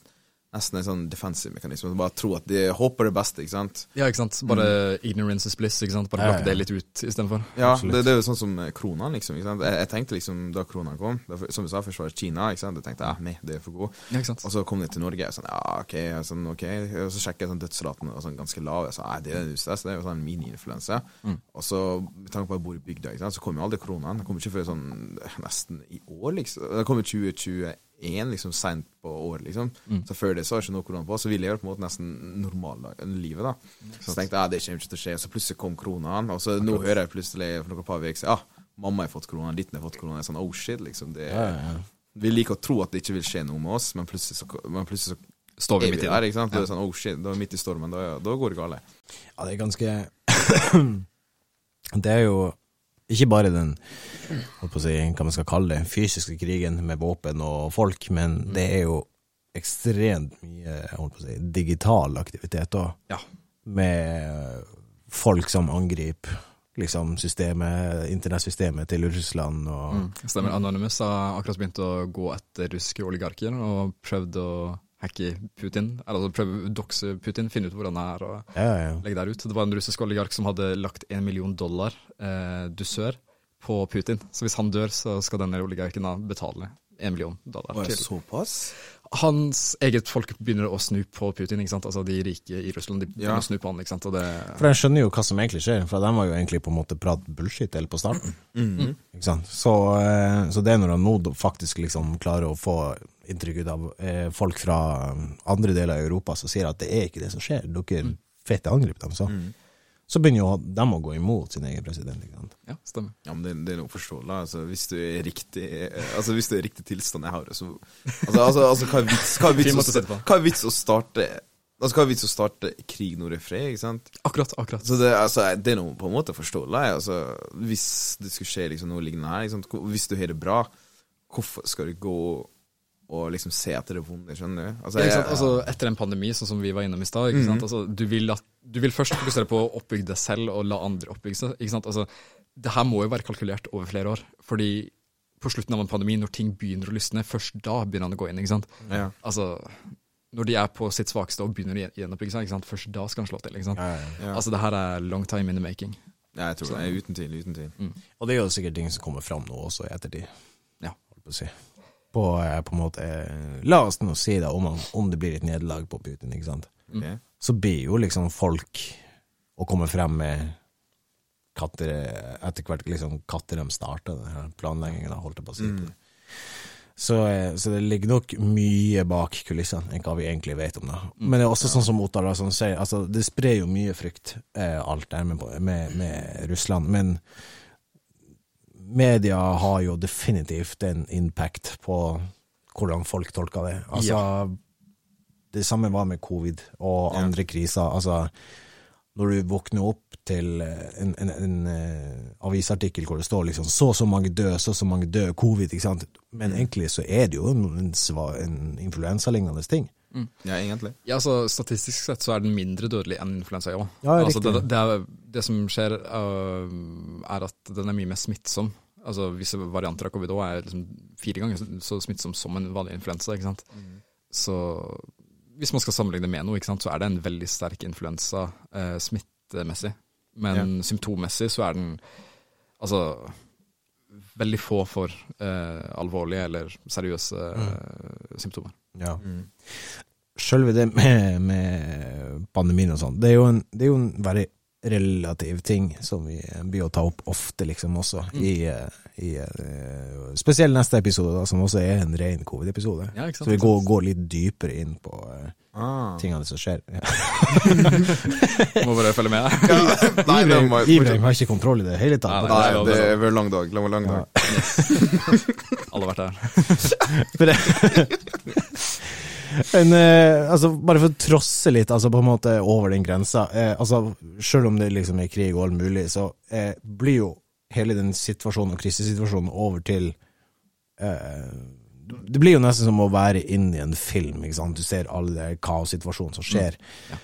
Nesten en sånn defensive mekanisme. Bare tro at de håper det beste, ikke sant. Ja, ikke sant. Bare mm. ignorance is bliss, ikke sant. Bare plukke ja, ja. det litt ut istedenfor. Ja, det, det, er jo sånn som kronene, liksom. ikke Jeg, jeg, tenkte liksom da kronene kom, da, som du sa, først Kina, ikke sant. Jeg tenkte ja, nei, det er for god. Ja, ikke sant? og så kom de til Norge, og sånn ja, OK, sånn, ok. Og så sjekket jeg sånn dødsraten og sånn ganske lav. Jeg sa sånn, nei, det er så det er jo sånn mini-influense. Mm. Og så, med tanke på at jeg bor i bygda, ikke sant, så kommer jo aldri kronene, Den kommer ikke før sånn nesten i år, liksom. Den kommer 2021 én liksom, seint på året. Liksom. Mm. Så før det så har ikke noe korona på. Så ville jeg jo på en måte nesten normallivet. Eh, da. Mm. Så tenkte jeg det kommer ikke til å skje. Så plutselig kom koronaen. Og så nå hører jeg plutselig for noen par uker ah, mamma har fått korona, ditten har fått korona. Sånn, oh shit, liksom. Det, ja, ja, ja. Vi liker å tro at det ikke vil skje noe med oss, men plutselig så, men plutselig så Står vi midt i det? Ikke sant? Det er sånn, oh shit, da er vi midt i stormen. Da, da går det galt. Ja, det er ganske Det er jo ikke bare den si, hva man skal kalle det, fysiske krigen med våpen og folk, men det er jo ekstremt mye si, digital aktivitet òg, Ja. med folk som angriper liksom systemet, internettsystemet til Russland og Mm. Stemmer. Anonymous har akkurat begynt å gå etter russiske oligarker og prøvd å hacke Putin. Eller altså prøve å dokse Putin, finne ut hvor han er og Ja, ja. legge der ut. Det var en russisk oligark som hadde lagt en million dollar eh, dusør på Putin. Så hvis han dør, så skal denne oligarken da betale en million dollar til. såpass? Hans eget folk begynner å snu på Putin, ikke sant. Altså de rike i Russland, de begynner Ja. å snu på han, ikke sant. Og det For jeg skjønner jo hva som egentlig skjer, for de var jo egentlig på en måte prat bullshit helt på starten. Mhm. Ikke sant? Så, eh, så det er når han nå faktisk liksom klarer å få inntrykk av eh, folk fra andre deler av Europa som sier at det er ikke det som skjer, dere fete angriper dem, så. Mm. Så begynner jo dem å gå imot sin egen president. Ikke sant? Ja, stemmer. Ja, men det, det er noe forståelig. Altså, hvis du er riktig eh, Altså, hvis du er riktig tilstand jeg har det, så Altså, altså, altså hva er vits, hva er vits, å hva er vits starte Altså, hva er vits å starte krig når det er fred, ikke sant? Akkurat, akkurat. Så det, altså, det er noe på en måte forståelig. Altså, hvis det skulle skje liksom, noe lignende her, ikke sant? Hvis du har det bra, hvorfor skal du gå og liksom se etter det vonde, skjønner du? Altså, jeg- ja, Altså, etter en pandemi, sånn som vi var innom i stad, mm -hmm. altså, du, vil at- du vil først fokusere på å oppbygge deg selv og la andre oppbygge seg. Ikke sant? Altså, det her må jo være kalkulert over flere år. Fordi på slutten av en pandemi, når ting begynner å lysne, først da begynner han å gå inn. ikke sant? ja. Altså, når de er på sitt svakeste og begynner å gjen- gjenoppbygge seg, ikke sant? først da skal han slå til. ikke sant? Ja, ja. Ja. Altså, det her er long time in the making. ja, jeg tror det. er Uten tvil. Uten tvil. Og det er jo sikkert ting som kommer fram nå også i ettertid. Ja. Holdt på å si. På, eh, på en måte eh, La oss nå si da, om, om det blir et nederlag på Putin, ikke sant. Mm. Så blir jo liksom folk å komme frem med katter, etter hvert liksom katter de starta da, holdt jeg på å si. Mm. Så, eh, så det ligger nok mye bak kulissene enn hva vi egentlig vet om det. Men det er også sånn som Ottar sånn, sier, altså, det sprer jo mye frykt, eh, alt der med, med, med Russland. Men media har jo definitivt en impact på hvordan folk tolker det. Altså, det samme var med covid og Ja. andre kriser. Altså, når du våkner opp til eh, en, en, en eh, avisartikkel hvor det står liksom så og så mange døde, så og så mange døde, covid, ikke sant. Men egentlig så er det jo en, en, en influensalignende ting. Ja, egentlig. Ja, altså Statistisk sett så er den mindre dødelig enn influensa ja. Ja, altså, det, det, er- det som skjer, uh, er at den er mye mer smittsom. Altså Visse varianter av covid òg er liksom fire ganger så- smittsom som en vanlig influensa. ikke sant? Så hvis man skal sammenligne med noe, ikke sant, så er det en veldig sterk influensa uh, smittemessig. Men symptommessig så er den altså veldig få for eh, alvorlige eller seriøse eh, symptomer. Ja. Mm. Sjølve det med, med pandemien og sånn, det er jo en, det er jo en veldig relativ ting som vi blir å ta opp ofte, liksom, også. I, eh, i eh, Spesielt neste episode, da, som også er en ren covid-episode. Ja. Så vi går, går litt dypere inn på eh, Ah. tingene som skjer. Ja. Må bare følge med. Nei, det må Ibrahim har ikke kontroll i det hele tatt. Nei, Nei, det er vært lang dag. Lang, lang dag. Alle har vært der. Men eh, altså, bare for å trosse litt, altså på en måte over den grensa. Eh, altså, selv om det liksom er krig og alt mulig, så eh, blir jo hele den situasjonen og krisesituasjonen over til eh, Det blir jo nesten som å være inne i en film. ikke sant? Du ser alle kaossituasjonene som skjer. Ja.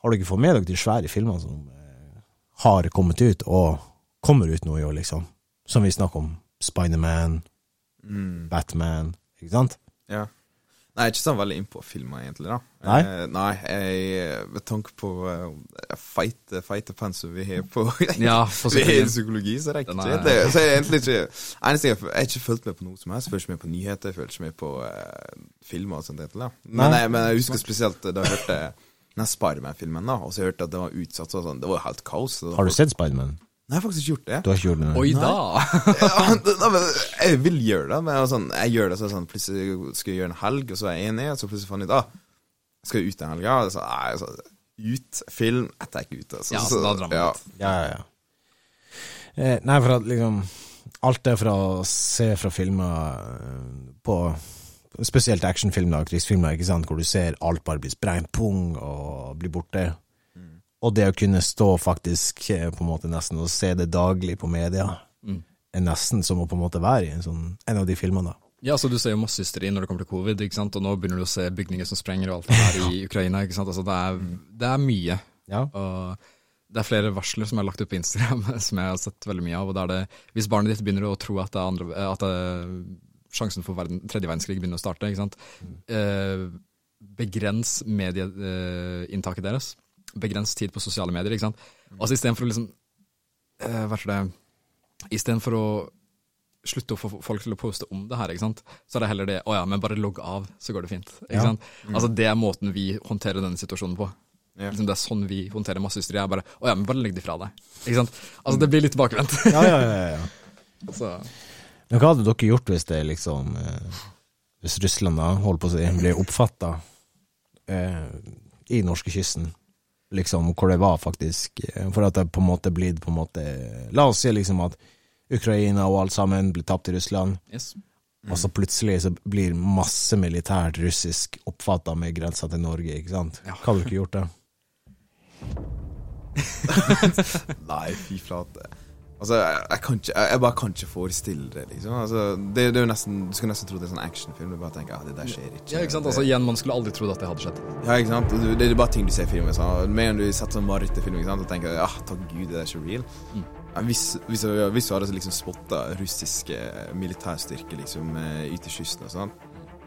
Har du ikke fått med deg de svære filmene som eh, har kommet ut, og kommer ut nå i år, liksom? Som vi snakker om. Spiderman, Mm. Batman, ikke sant? Ja. Nei, jeg er ikke sånn veldig innpå filmer, egentlig. da Nei? Eh, nei, jeg, med tanke på uh, feite, feite pensum vi har på Ja, for Vi har psykologi, så rekker ikke det. Så jeg egentlig ikke Eneste jeg, jeg har ikke fulgt med på noe som helst. Følger ikke med på nyheter, jeg følger ikke med på uh, filmer og sånt. egentlig, da. Men, jeg, men jeg husker spesielt da jeg hørte den Spiderman-filmen, da og så hørte jeg at det var utsatt. sånn, Det var helt kaos. Har du sett Spiderman? Nei, jeg har faktisk ikke gjort det. Du har ikke gjort det? Oi da! ja, men jeg vil gjøre det, men jeg, sånn, jeg gjør det så sånn Plutselig skal jeg gjøre en helg, og så er jeg enig, og så plutselig fant jeg ut ah, skal jeg ut en helg. Ja, så, nei, så, ut, film, jeg er ikke ute. Så, Ja, så da drar man ja. ut. Ja, ja, ja. Eh, nei, for at liksom Alt det fra å se fra filmer eh, på Spesielt actionfilmer og krigsfilmer, ikke sant, hvor du ser alt bare bli sprengt pung og blir borte. Og det å kunne stå faktisk eh, på en måte nesten og se det daglig på media, Mm. er nesten som å på en måte være i en, sånn, en av de filmene. Ja, altså Du ser jo masse hysteri når det kommer til covid, ikke sant? og nå begynner du å se bygninger som sprenger og alt det her i Ukraina. ikke sant? Altså Det er, det er mye. Ja. Og det er flere varsler som er lagt ut på Instagram som jeg har sett veldig mye av. og det er det, Hvis barnet ditt begynner å tro at, det er andre, at det, sjansen for verden, tredje verdenskrig begynner å starte, ikke sant? Eh, begrens medieinntaket deres. Begrens tid på sosiale medier. ikke sant? Altså Istedenfor å liksom uh, Hva det Istedenfor å slutte å få folk til å poste om det her, ikke sant? så er det heller det å ja, men bare logg av, så går det fint. ikke Ja. sant? Altså Det er måten vi håndterer denne situasjonen på. Ja. Liksom, det er sånn vi håndterer massehysteri. Jeg bare å ja, men bare legg det fra deg. Ikke sant? Altså Det blir litt tilbakevendt. Ja, ja, ja, ja. så Men hva hadde dere gjort hvis det liksom eh, Hvis Russland da, holdt på å si, ble oppfatta eh, i norskekysten? Liksom, hvor det var faktisk eh, For at det på en måte blitt på en måte La oss si liksom at Ukraina og alt sammen blir tapt i Russland, yes. og så plutselig så blir masse militært russisk oppfatta med grensa til Norge, ikke sant? Ja. Hva hadde dere gjort da? Nei, fy flate. Altså, jeg, jeg, kan ikke, jeg, jeg bare kan ikke forestille det, liksom. Altså, det, det er jo nesten, du skulle nesten tro det er en sånn actionfilm. Du bare tenker ah, det der skjer ikke. Ja, ikke sant? Altså Igjen, man skulle aldri trodd at det hadde skjedd. Ja, ikke sant? Det, Det er bare ting du ser i filmen. Sånn. Med en du setter sånn marerittfilm, og tenker ja, takk gud, det er ikke real. Mm. Hvis, hvis, hvis du hadde liksom spotta russiske militærstyrker liksom eh, ute i kysten og sånn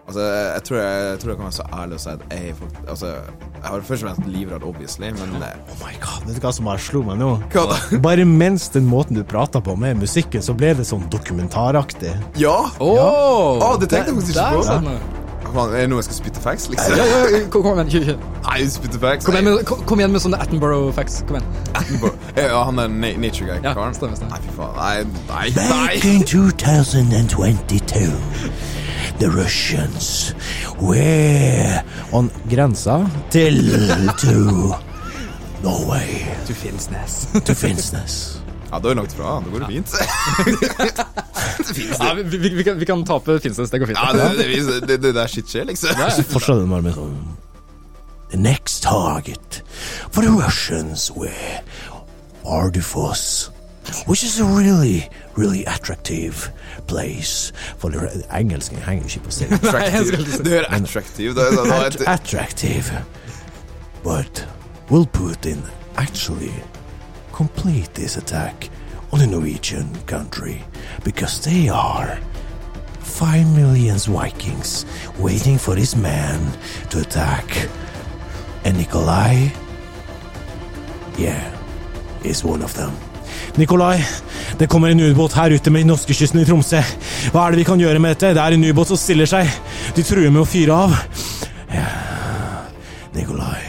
Altså, jeg, tror jeg, jeg tror jeg kan være så ærlig å si at jeg Altså, jeg har først og fremst livredd, obviously, men Oh my god, vet du hva som bare slo meg nå? Hva da? Bare mens den måten du prata på med musikken, så ble det sånn dokumentaraktig. Ja! Oh, Å, det tenkte jeg faktisk ikke på. sånn, Faen, er det noe jeg skal spytte facts, liksom? ja, ja, ja, kom, kom igjen. Nei, spytte facts? Kom igjen, med, kom, kom igjen med sånne Attenborough facts. Kom igjen. Ja, han er na nature Ja, guy-karen? stemmer, stemmer. Nei, fy faen. Nei, nei, nei! Back in 2022, the Russians were on grensa til to Norway, To Finnsnes. to Finnsnes. Ja, da er det langt fra. Da går det fint. Ja, vi, vi, vi, kan, vi kan tape Finnsnes, det går fint. Ja, det, det, det, det der shit skjer, liksom. Fortsatt den varme sånn The next target for the Russians were Ardufoss, which is a really, really attractive place for the Engelsken henger jo ikke på sted. Nei, jeg skal ikke si- Du er attraktiv. Da, da, da, At- attractive. But will Putin actually complete this attack on the Norwegian country? Because they are five million Vikings waiting for this man to attack. And Nikolai, yeah, is one of them. Nikolai, det kommer en ubåt her ute med norskekysten i Tromsø. Hva er det vi kan gjøre med dette? Det er en ubåt som stiller seg. De truer med å fyre av. Nikolai,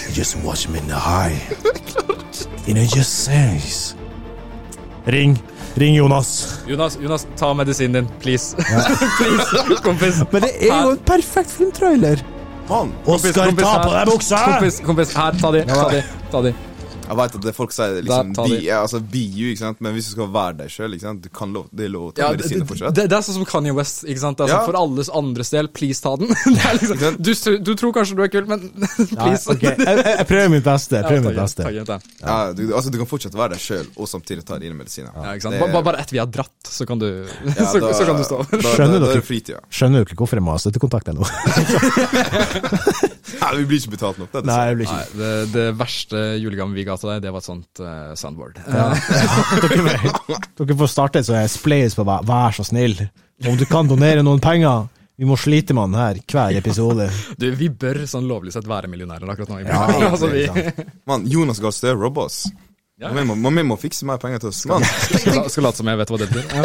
you just watch me in the high. In a just says. Ring. Ring Jonas. Jonas, Jonas, ta medisinen din, please. please, kompis. Men det er jo en perfekt filmtrailer. Mann, Kompis, Oskar, kompis, ta på deg buksa! Kompis, kompis, her, ta de, ta de. Ta de. Jeg vet at det folk sier liksom Da be, ja, altså, be you, ikke sant? Men hvis du skal være deg sjøl, du kan lov, det er lov å ta Ja, medisiner det, fortsatt. det, det er sånn som Kanye West. ikke sant? Altså, Ja. For alles andres del, please ta den. Det er liksom, du, du tror kanskje du er kul, men Nei, please. ok, jeg, jeg, jeg prøver mitt beste. Jeg prøver mitt beste. takk, takk, takk. Ja, du, altså, du kan fortsatt være deg sjøl og samtidig ta dine medisiner. Ja, ikke sant? Det- Ba- ba- Bare etter vi har dratt, så kan du, Ja, så, da- så kan du stå. Da, da, Skjønner da, da dere? er det. Skjønner du ikke hvorfor jeg maser til kontakt ennå? Nei, vi blir ikke betalt nok. Det, Nei, Nei, det, det verste julegaven vi ga til deg, det var et sånt uh, soundboard. ja. dere, dere får starte et sånt spleis på vær, vær så snill. Om du kan donere noen penger, Vi må slite med han her hver episode. Du, vi bør sånn lovlig sett være millionærer akkurat nå. Ja, altså, vi, Man, Jonas Gahr Støre robber oss. Ja. Man, må, men må fikse mer penger til oss. Man. skal, skal late som jeg vet hva det betyr. Ja.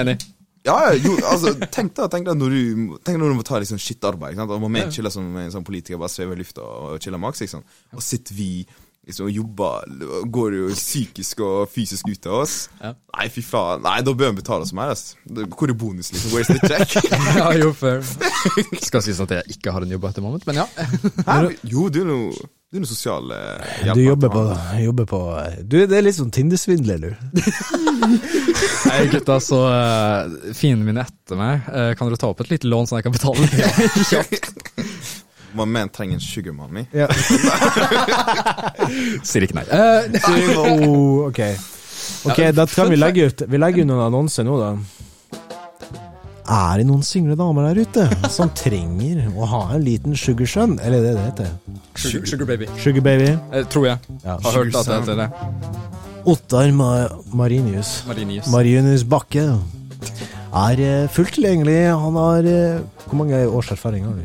Enig. ja, ja, jo, altså, tenk da, tenk da når du, tenk når du må ta sånn skittarbeid. ikke sant? Og må chiller som en sånn politiker, bare svever i lufta og chiller maks. Og sitter vi liksom, jobber, går jo psykisk og fysisk ut av oss. Ja. Nei, fy faen. Nei, da bør han betale oss mer. Altså. Hvor er bonus, liksom? Where's the check? Ja, jo, fair. Skal sies at jeg ikke har en jobb etter moment, men ja. Her, Jo, du er noe, du er noe sosial eh, Du jobber på, jobber på Du, det er litt sånn Tinder-svindler, du. Nei, gutta, så uh, min mine etter meg, Uh, kan dere ta opp et lite lån så jeg kan betale det Man menn trenger en sugar mommy. Ja. Sier ikke nei. Uh, oh, ok. Ok, Ja, da kan vi legge ut Vi legger ut noen annonser nå, da. Er det noen single damer der ute som trenger å ha en liten sugar sønn Eller er det det heter? sugar, sugar baby. Sugar baby? Eh, tror jeg. Ja. Har hørt at det heter det. Ottar Ma Marinius. Marinius. Marinius Bakke er eh, fullt tilgjengelig. Han har eh, Hvor mange års erfaring har du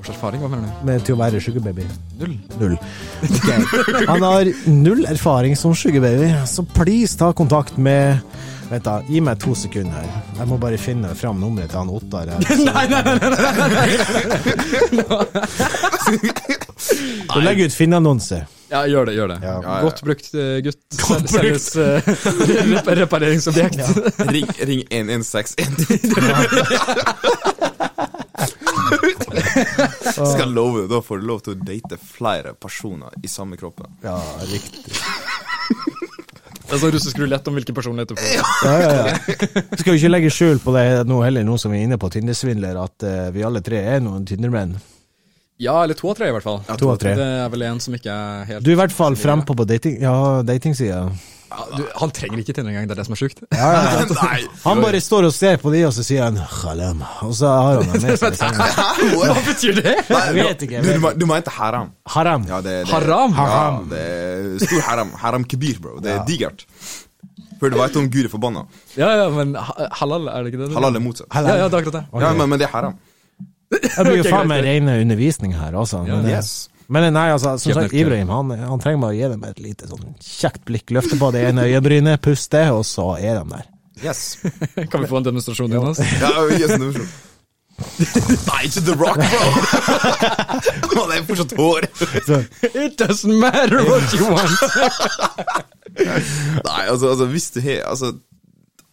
Års erfaring, hva mener du? med til å være sugarbaby? Null. Null. Okay. Han har null erfaring som sugarbaby, så please ta kontakt med Vent da, Gi meg to sekunder her. Jeg må bare finne fram nummeret til han Ottar. Nei, nei, nei, nei, legger ut Finn-annonse. Ja, gjør det, gjør det. Ja. Ja, ja. Godt brukt, eh, gutt. Sel- Selges uh, rep repareringsobjekt. Ring, ring 116. Skal love, da får du lov til å date flere personer i samme kroppen. Ja, riktig. Det er sånn russisk rulett om hvilken personlighet du får. Ja, ja, ja. Skal jo ikke legge skjul på det nå heller, nå som vi er inne på Tinder-svindler, at eh, vi alle tre er noen Tinder-menn. Ja, eller to av tre i hvert fall. Ja, To av tre. Det er vel en som ikke er helt Du er i hvert fall frempå på dating, ja, datingsida. Ja, du, Han trenger ikke tenner engang, det er det som er sjukt. Ja, ja, ja. Han bare står og ser på de, og så sier han 'khalem', og så har han med seg. Hva betyr det? Jeg vet ikke. jeg Du, du, vet. du mente haram. Haram. Ja, det, det, Haram? Ja, det er stor haram. Haram kebir, bro. Det er digert. Før du veit om Gud er forbanna. Ja, ja, men halal, er det ikke det? Halal er motsatt. Ja, ja, det er akkurat det. Ja, men, men det er haram. Det blir jo faen meg rene undervisning her, altså. Men, eh, Yes. Men nei, altså, som sagt. Ibrahim han, han trenger bare å gi dem et lite sånn kjekt blikk, løfte på det ene øyebrynet, puste, og så er de der. Yes. Kan vi få en demonstrasjon, Jonas? Ja, vi gir en demonstrasjon. Nei, ikke The Rock, bro! Han er fortsatt hår. It doesn't matter what you want. Nei, altså, altså hvis du har Altså,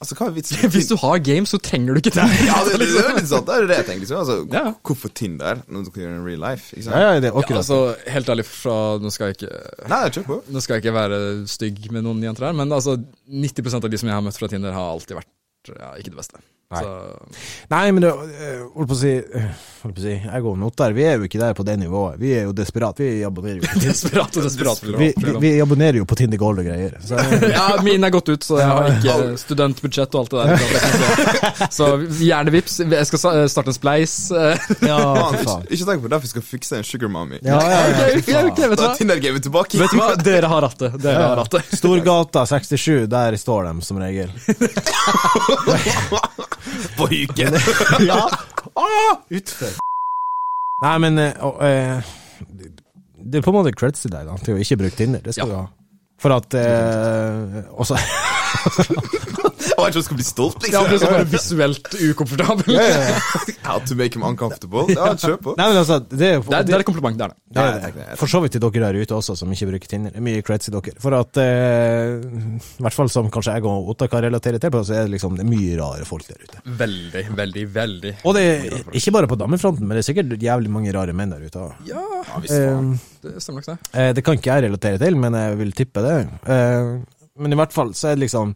altså hva er vitsen? Hvis du har games, så trenger du ikke det. Ja, det, det, det er litt sant. Det er det jeg tenker. Liksom. Altså, Ja. Hvorfor Tinder når du kan gjøre det in real life? Ikke sant? ja, ja, det er Ja, akkurat. altså, helt ærlig, fra, nå skal jeg ikke Nei, på. Nå skal jeg ikke være stygg med noen jenter her, men altså 90% av de som jeg har møtt fra Tinder, har alltid vært ja, ikke det beste. Nei. Så, Nei, men det, eh, holdt på å si, eh, holdt på å si Jeg og der. vi er jo ikke der på det nivået. Vi er jo desperat. Vi abonnerer jo på desperat og desperat. Vi, vi, vi abonnerer jo på Tinder Gold og greier. Så, Ja, min er gått ut, så jeg har ikke studentbudsjett og alt det der. Så gjerne vips. Jeg skal starte en spleis. ja, ikke, ikke tenk på det, vi skal fikse en sugar mommy. Ja, ja, ja, fy Ok, faen. ok, vet du Da hva? er Tinder-gamet tilbake. Vet du hva? Dere har hatt det. Dere har hatt det. Storgata 67, der står de som regel. På hyken. ja. Ah, utfor. Nei, men uh, eh, Det er på en måte creds til deg da, til å ikke bruke Tinder. Det skal Ja. du ha. For at uh, også, Jeg vet ikke om jeg skal bli stolt, Ja, liksom. blir så bare visuelt ukomfortabel. How to make him uncomfortable. Ja, kjør på. Nei, men altså, det er jo Det er, det er et kompliment, det er det. Det er det. For så vidt til dere der ute også, som ikke bruker Tinder. Er Mye creds til dere. For at eh, I hvert fall som kanskje jeg og Otta kan relatere til, på, så er det liksom det er mye rare folk der ute. Veldig, veldig, veldig. Og det er ikke bare på damefronten, men det er sikkert jævlig mange rare menn der ute. også. Ja, Ja, visst faen. Eh, det stemmer nok det. Eh, det kan ikke jeg relatere til, men jeg vil tippe det. Eh, men i hvert fall så er det liksom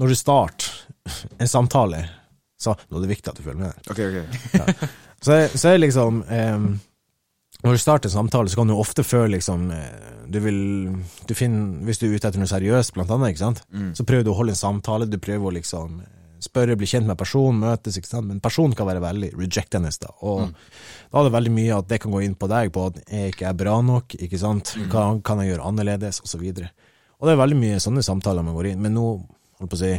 Når du starter en samtale Så nå er det viktig at du følger med her. okay. ok. Så, er- så er liksom um, Når du starter en samtale, så kan du ofte føle liksom eh, Du vil du finner, Hvis du er ute etter noe seriøst, blant annet, sant? så prøver du å holde en samtale. Du prøver å liksom eh, spørre, bli kjent med personen, møtes, ikke sant? men personen kan være veldig rejectende. Da. Og da er det veldig mye at det kan gå inn på deg, på at jeg ikke er bra nok, ikke sant? Hva kan jeg gjøre annerledes, og så. Og det er veldig mye sånne samtaler man går inn, men nå, holdt på å si,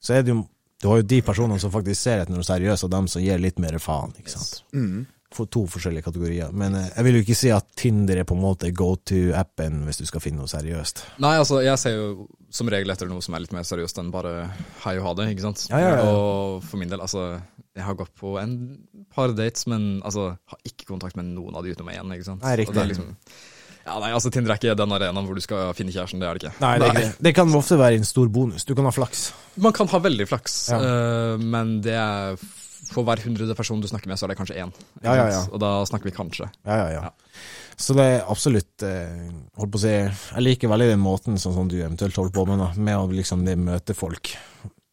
så er det jo Du har jo de personene som faktisk ser etter noe seriøst, og dem som gir litt mer faen. ikke sant? Mm. For to forskjellige kategorier. Men eh, jeg vil jo ikke si at Tinder er på en måte go to-appen hvis du skal finne noe seriøst. Nei, altså, jeg ser jo som regel etter noe som er litt mer seriøst enn bare hei og ha det, ikke sant. Ja, ja, ja. Og for min del, altså, jeg har gått på en par dates, men altså, har ikke kontakt med noen av de utenom én, ikke sant. Nei, riktig. Og det er liksom, ja, nei, altså, Tinder er ikke den arenaen hvor du skal finne kjæresten, det er det ikke. Nei, det, er ikke det. det kan ofte være en stor bonus. Du kan ha flaks. Man kan ha veldig flaks, Ja. eh, men det er for hver hundrede person du snakker med, så er det kanskje én. ikke Ja, ja, ja. sant? Og da snakker vi kanskje. Ja, ja, ja. Ja. Så det er absolutt eh, Holdt på å si Jeg liker veldig den måten sånn som du eventuelt holder på med, da, med å liksom det møte folk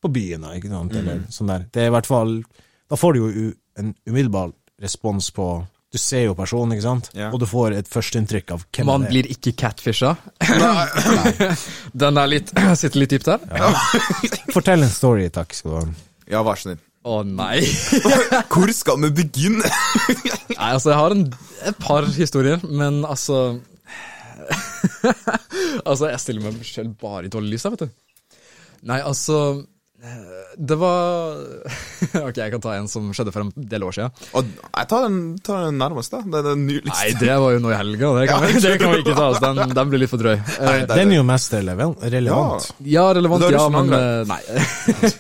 på byen, da, ikke sant, eller sånn der. Det er i hvert fall Da får du jo u, en umiddelbar respons på Du ser jo personen, ikke sant, Ja. og du får et førsteinntrykk av hvem Man det er. Man blir ikke catfisha. Den er litt, sitter litt dypt der. Fortell en story, takk skal du ha. Ja, vær så snill. Å nei. Hvor skal vi begynne? Nei, altså jeg har en, et par historier, men altså Altså, jeg stiller meg selv bare i dårlig lys her, vet du. Nei, altså Det var Ok, jeg kan ta en som skjedde for en del år siden. Og jeg tar den, tar den nærmeste. Det er den nyligste. Nei, det var jo nå i helga. Det kan, vi, det kan vi ikke ta oss. Den, den blir litt for drøy. Eh, Nei, det- Den er jo mest relevant. relevant. Ja, relevant, ja, men eh, Nei.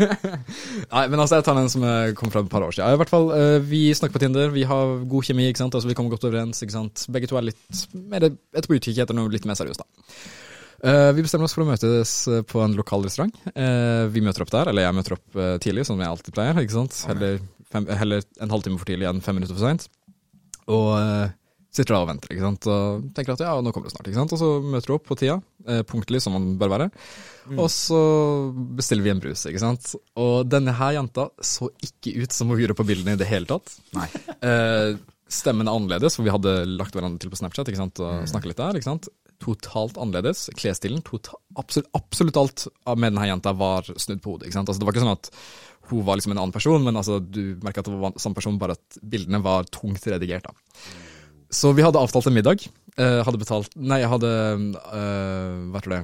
nei, men altså, jeg tar den som eh, kom fra et par år siden. I hvert fall, eh, Vi snakker på Tinder, vi har god kjemi, ikke sant? Altså, vi kommer godt overens. ikke sant? Begge to er litt mer etter på utkikk etter noe litt mer seriøst. da. Eh, vi bestemmer oss for å møtes eh, på en lokal restaurant. Eh, vi møter opp der, eller jeg møter opp tidlig, som jeg alltid pleier. ikke sant? Heller, fem, heller en halvtime for tidlig enn fem minutter for seint. Og sitter da og venter, ikke sant. Og tenker at ja, nå kommer det snart. ikke sant? Og så møter du opp på tida, punktlig som man bør være. Og så bestiller vi en brus, ikke sant. Og denne her jenta så ikke ut som hun gjorde på bildene i det hele tatt. Nei. Eh, stemmen er annerledes, for vi hadde lagt hverandre til på Snapchat ikke sant? og snakket litt der. ikke sant? Totalt annerledes. Klesstilen, tota- absolutt, absolutt alt med denne jenta var snudd på hodet. Altså, det var ikke sånn at hun var liksom en annen person, men altså, du merka at det var samme person, bare at bildene var tungt redigert. da. Så vi hadde avtalt en middag. Eh, hadde betalt Nei, jeg hadde eh, Hva du det?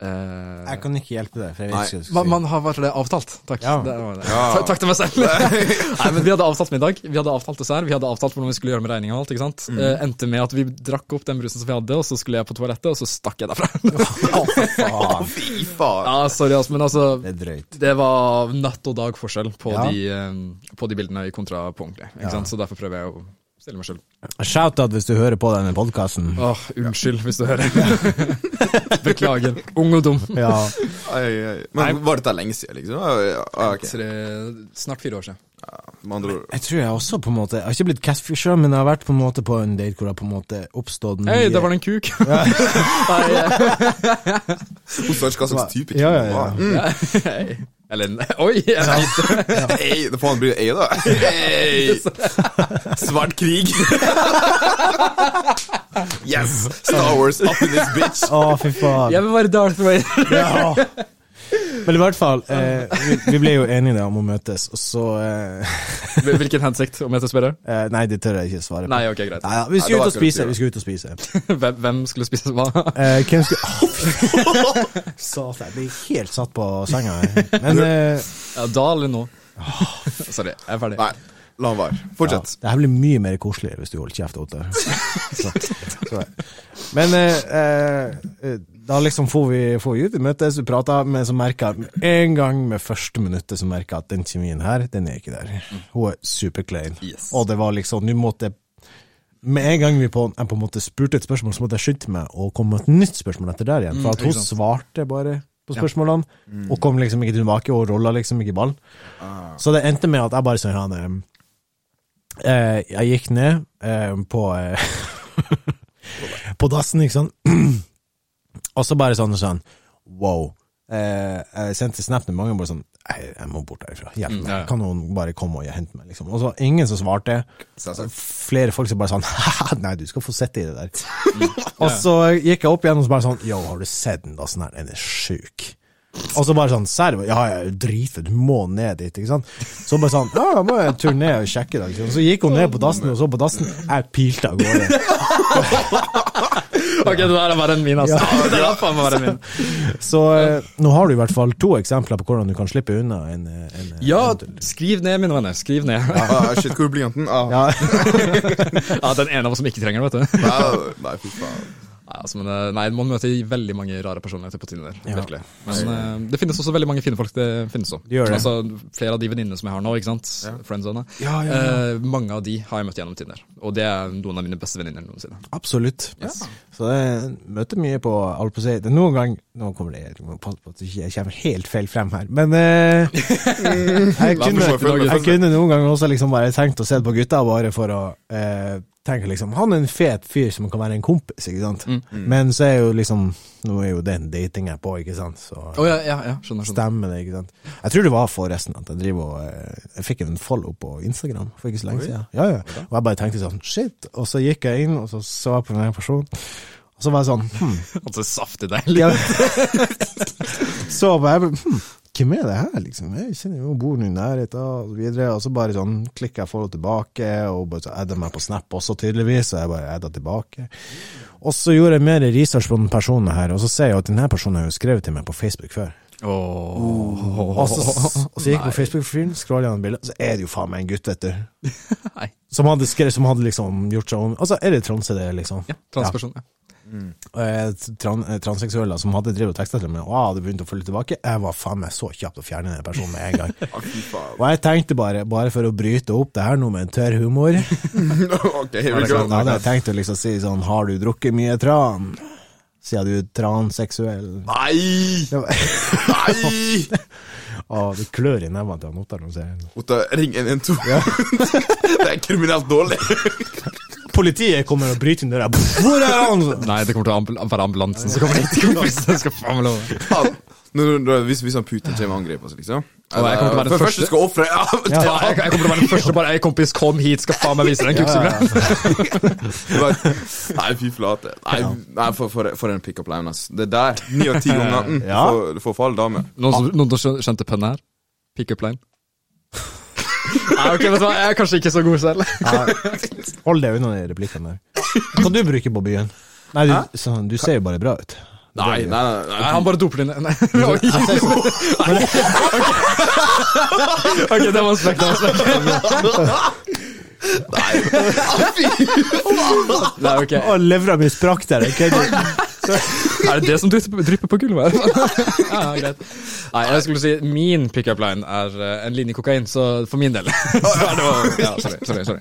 Eh, Jeg kan ikke hjelpe deg, man, man har vært det avtalt. Takk. Ja. Det var det. Ja. Ta- Takk til meg selv. Nei, men Vi hadde avtalt middag, vi hadde avtalt dessert, vi hadde avtalt hvordan vi skulle gjøre med regninga. og alt, ikke sant? Mm. Uh, endte med at vi drakk opp den brusen som vi hadde, og så skulle jeg på toalettet, og så stakk jeg derfra. Å, Faen, fy faen. ja, sorry, altså, men altså det er drøyt. Det var natt og dag forskjell på, Ja. de, eh, på de bildene i kontra på ordentlig. Ikke Ja. sant? Så derfor prøver jeg å stille meg sjøl. Shout-out hvis du hører på denne podkasten. Åh, unnskyld hvis du hører. Beklager. Ung og dum. Ja. Ai, ai. Men var dette lenge siden, liksom? Ja, ja, ok. Tre, snart fire år siden. Med andre ord. Jeg tror jeg også på en måte Jeg har ikke blitt catfisher, men jeg har vært på en måte på en date hvor det har på en måte oppstått mye Hei, der var det en kuk. Nei, eh, Hun spør hva slags type Ja, ja, ja. Mm. Hei. Eller Oi! Jeg Ja. Hey, det faen blir ei, da. Hey. Svart krig. yes! Star Wars up in this bitch. Å, fy faen. Jeg vil være Darth Vader. Ja. Men i hvert fall, eh, vi, vi ble jo enige da om å møtes, og så eh, Hvilken hensikt, Å møtes med deg? eh, Nei, det tør jeg ikke svare på. Nei, ok, greit. Nei, ja, vi Nei, skal og spise. Vi skal ut og spise. Hvem, hvem skulle spise hva? Eh, hvem skulle oh, Satan, jeg blir helt satt på senga. Men eh, Ja, da eller nå? Sorry, jeg er ferdig. Nei, la han være. ja, Fortsett. det her blir mye mer koselig hvis du holder kjeft, Otter. Så, så. Men eh, eh, da liksom får vi, får vi ut, vi møtes, vi prater, men så merker jeg en gang med første minuttet så merker jeg at den kjemien her, den er ikke der. Hun er superklein. Yes. Og det var liksom, nå måtte jeg med en gang vi på, jeg på en måte spurte et spørsmål, så måtte jeg skynde meg og komme med et nytt spørsmål etter der igjen. For at Mm, hun svarte bare på spørsmålene, og kom liksom ikke tilbake, og rolla liksom ikke ballen. Ah. Så det endte med at jeg bare sa ja, eh, Jeg gikk ned eh, på eh, På dassen, ikke sant. og så bare sånn sånn Wow. Eh, jeg sendte snap til mange bare sånn jeg, må bort derifra. Hjelp Mm, meg. ja, ja. Kan noen bare komme og hente meg? liksom Og så ingen som svarte. Flere folk som bare sånn Nei, du skal få sitte i det der. og så gikk jeg opp igjen og så bare sånn Yo, har du sett den dassen her? Den er sjuk. Og så bare sånn Serr? Ja, jeg driter, du må ned dit, ikke sant? Så bare sånn Ja, da må jeg tur ned og sjekke det. Liksom. Så gikk hun ned på dassen og så på dassen. Jeg pilte av gårde. Ok, det der er bare en min, altså. Det er faen meg bare en min. Så eh, nå har du i hvert fall to eksempler på hvordan du kan slippe unna en, eh, en Ja, en- skriv ned, mine venner. Skriv ned. Ah, shit, hvor er blyanten? Ah, ja. Ja, den ene av oss som ikke trenger den, vet du. nei, nei, fy faen. Altså, men, eh, nei, man møter veldig mange rare personligheter på Tinder. Ja. Virkelig. Men uh, det finnes også veldig mange fine folk. Det finnes også. De. Altså, flere av de venninnene som jeg har nå, ikke sant? Ja. Friendzone. Ja. Eh, mange av de har jeg møtt gjennom Tinder. Og det er noen av mine beste venninner noensinne. Absolutt. Ja. Så jeg møter mye på alt på seg. Det Noen gang Nå kommer det på at jeg kommer helt feil frem her, men uh, jeg, kunne, jeg kunne noen ganger også liksom bare tenkt å se på gutta bare for å eh, tenke liksom Han er en fet fyr som kan være en kompis, ikke sant. Mm. Men så er jo liksom Nå er jo det en datingapp òg, ikke sant. Så Å ja, ja, ja, skjønner. skjønner. stemmer det, ikke sant. Jeg tror det var forresten at jeg driver og eh, Jeg fikk en follow på Instagram for ikke så lenge siden. Ja, ja. Og jeg bare tenkte sånn shit. Og så gikk jeg inn, og så så jeg på den personen. Og så var jeg sånn hm. Altså, saftig deilig. Så jeg bare hm, hvem er det her, liksom? Jeg kjenner jo bor nå i nærheten, og så videre. Og så bare sånn klikker jeg forhold tilbake, og bare så adder meg på Snap også, tydeligvis, og jeg bare adder tilbake. Og så gjorde jeg mer research på den personen her, og så ser jeg at denne personen har jo skrevet til meg på Facebook før. Åh. Og så, og så gikk jeg på. Facebook-profilen, scrolla gjennom bildet, så er det jo faen meg en gutt, vet du. Som hadde skrevet, som hadde liksom gjort seg om Altså, er det transe, det, liksom? Ja, transperson. Ja. Eh, tran, eh, transseksuelle som hadde drevet til meg, og jeg hadde begynt å følge tilbake. Jeg var faen meg så kjapt å fjerne den personen med en gang. Og jeg tenkte bare, bare for å bryte opp det her nå med en tørr humor okay, here we Da hadde jeg tenkt å liksom si sånn Har du drukket mye tran? Siden du transeksuell. Nei! Nei! å, det klør i nevene til Ottar når han ser det. Ring 112. det er kriminelt dårlig. Politiet kommer og bryter inn døra. Hvor er han? Nei, det kommer til å ambul være ambulansen som kommer hit. Kompis, det skal faen meg love. Hvis, hvis han Putin kommer og angriper oss, liksom Og jeg kommer til å være den første. skal offre ja, Ja, jeg, jeg kommer til å være den første bare Ei, kompis, kom hit, skal faen meg vise deg en. Bare- Nei, fy flate. Nei, nei for, for, for en pickup line, ass. Det der. Ni av ti ganger. Mm, Ja. du, får, fall dame. Noen som, noen som skjønte pønnet her? Pick up line. Nei, ok, vet du hva, jeg er kanskje ikke så god selv. Hold deg unna de replikkene der. Kan du bruke på byen? Nei, du, sånn, du ser jo bare bra ut. Nei, nei, nei. Nei, nei. han bare doper det ned. Nei. Ok, Ok, det var en spekk, det var en spekk. Nei, ok. Å, levra mi sprakk der. kødder. Er det det som drypper, på gulvet? ja, greit. Nei, jeg skulle si min pickup line er eh, en linje kokain, så for min del. så er det var, ja, sorry, sorry, sorry.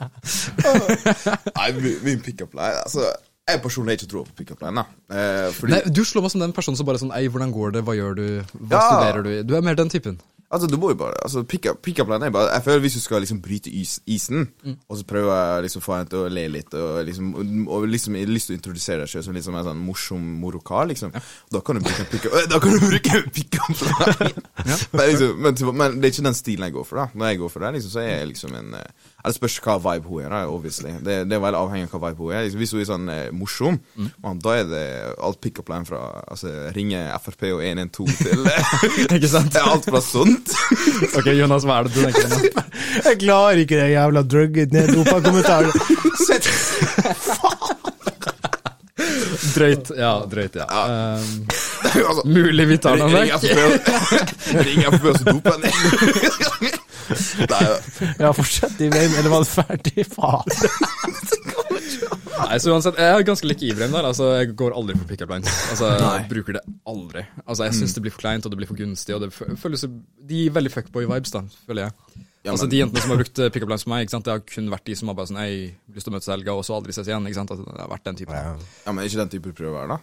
nei min- pickup line Altså, jeg personlig ikke tro på pickup line. Eh, fordi Nei, du slår meg som den personen som bare sånn Ei, hvordan går det, hva gjør du, hva Ja. studerer du? Du er mer den typen. Altså, du må jo bare altså, Pickup pick line er bare Jeg føler hvis du skal liksom bryte is, isen, og så prøver jeg liksom få henne til å le litt, og liksom Og liksom jeg har lyst til å introdusere deg selv som liksom en sånn morsom morokar, liksom, da kan du bruke en pickup Da kan du bruke en pickup line. men, liksom, men, men det er ikke den stilen jeg går for, da. Når jeg går for det, liksom, så er jeg liksom en eh, Eller spørs hva vibe hun er, da, obviously. Det, det er veldig avhengig av hva vibe hun er. Hvis hun er sånn eh, morsom, man, da er det alt pick up line fra altså, ringe Frp og 112 til Ikke sant? det er alt fra sånt. Ok, Jonas, hva er det du tenker nå? Jeg klarer ikke det jævla drugget neddopa-kommentaren. Faen Drøyt. Ja, drøyt, ja. Um, altså, mulig vi tar den vekk. Ring FrP og så doper jeg ned. Nei, Ja, fortsett i veien, eller var det ferdig? Faen. Nei, så uansett, Jeg er ganske like Ibrahim der. altså Jeg går aldri for pickup lines. Altså, jeg bruker det aldri. Altså, Jeg syns det blir for kleint, og det blir for gunstig. Og det føles De gir veldig fuckboy-vibes, da, føler jeg. Ja, altså men- De jentene som har brukt eh, pickup lines for meg, ikke sant? det har kun vært de som har bare sånn Ei, lyst til å møtes i helga, og så aldri ses igjen. ikke sant? Altså, det har vært den typen. Ja. ja, men ikke den type du prøver å være, da?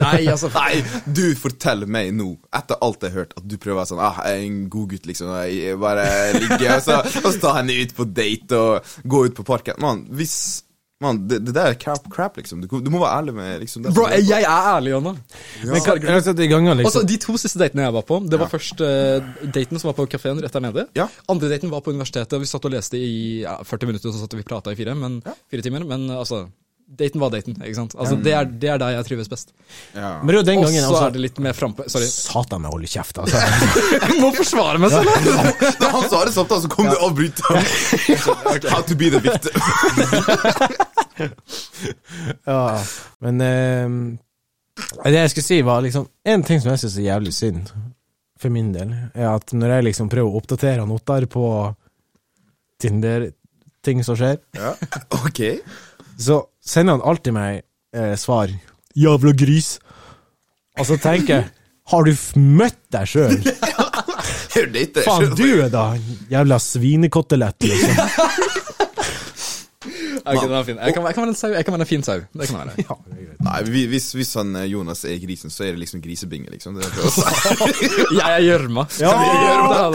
Nei, altså Nei, du forteller meg nå, etter alt jeg har hørt, at du prøver å være sånn ah, jeg er en god gutt, liksom. Jeg bare ligger og så, og så ta henne ut på date og gå ut på parken. Mann, hvis Man, det, det der er crap, crap liksom. Du, du må være ærlig med liksom det Bro, er- jeg er ærlig, Jonna. Men kan, kan jeg sette i gang, Altså, liksom? De to siste datene jeg var på, det var først uh, daten som var på kafeen rett der nede. Ja. Andre daten var på universitetet. Vi satt og leste i ja, 40 minutter, og så satt vi og prata i fire, men, fire timer. Men altså, daten var daten. ikke sant? Altså, det, er, det er der jeg trives best. ja. Men det er jo den Og gangen så altså, er det litt mer frampå Sorry. Satan, jeg holder kjeft, altså. Jeg må forsvare meg selv! Da han sa det samtidig, så kom du og avbryte ham. How to be the victim. Ja, men eh, Det jeg skulle si, var liksom En ting som jeg syns er jævlig synd, for min del, er at når jeg liksom prøver å oppdatere han Ottar på Tinder-ting som skjer, Ja. Ok. Så sender han alltid meg eh, svar 'jævla gris'. Og så tenker jeg Har du f- møtt deg sjøl? Du? Faen, du er da jævla svinekotelett, liksom. Ok, den er fin. Jeg kan, jeg kan være en sau. Jeg kan være en fin sau. Det kan være. Ja, det er greit. Nei, hvis, hvis han eh, Jonas er grisen, så er det liksom grisebinge, liksom. Det er det jeg. Er gjørma. Ja!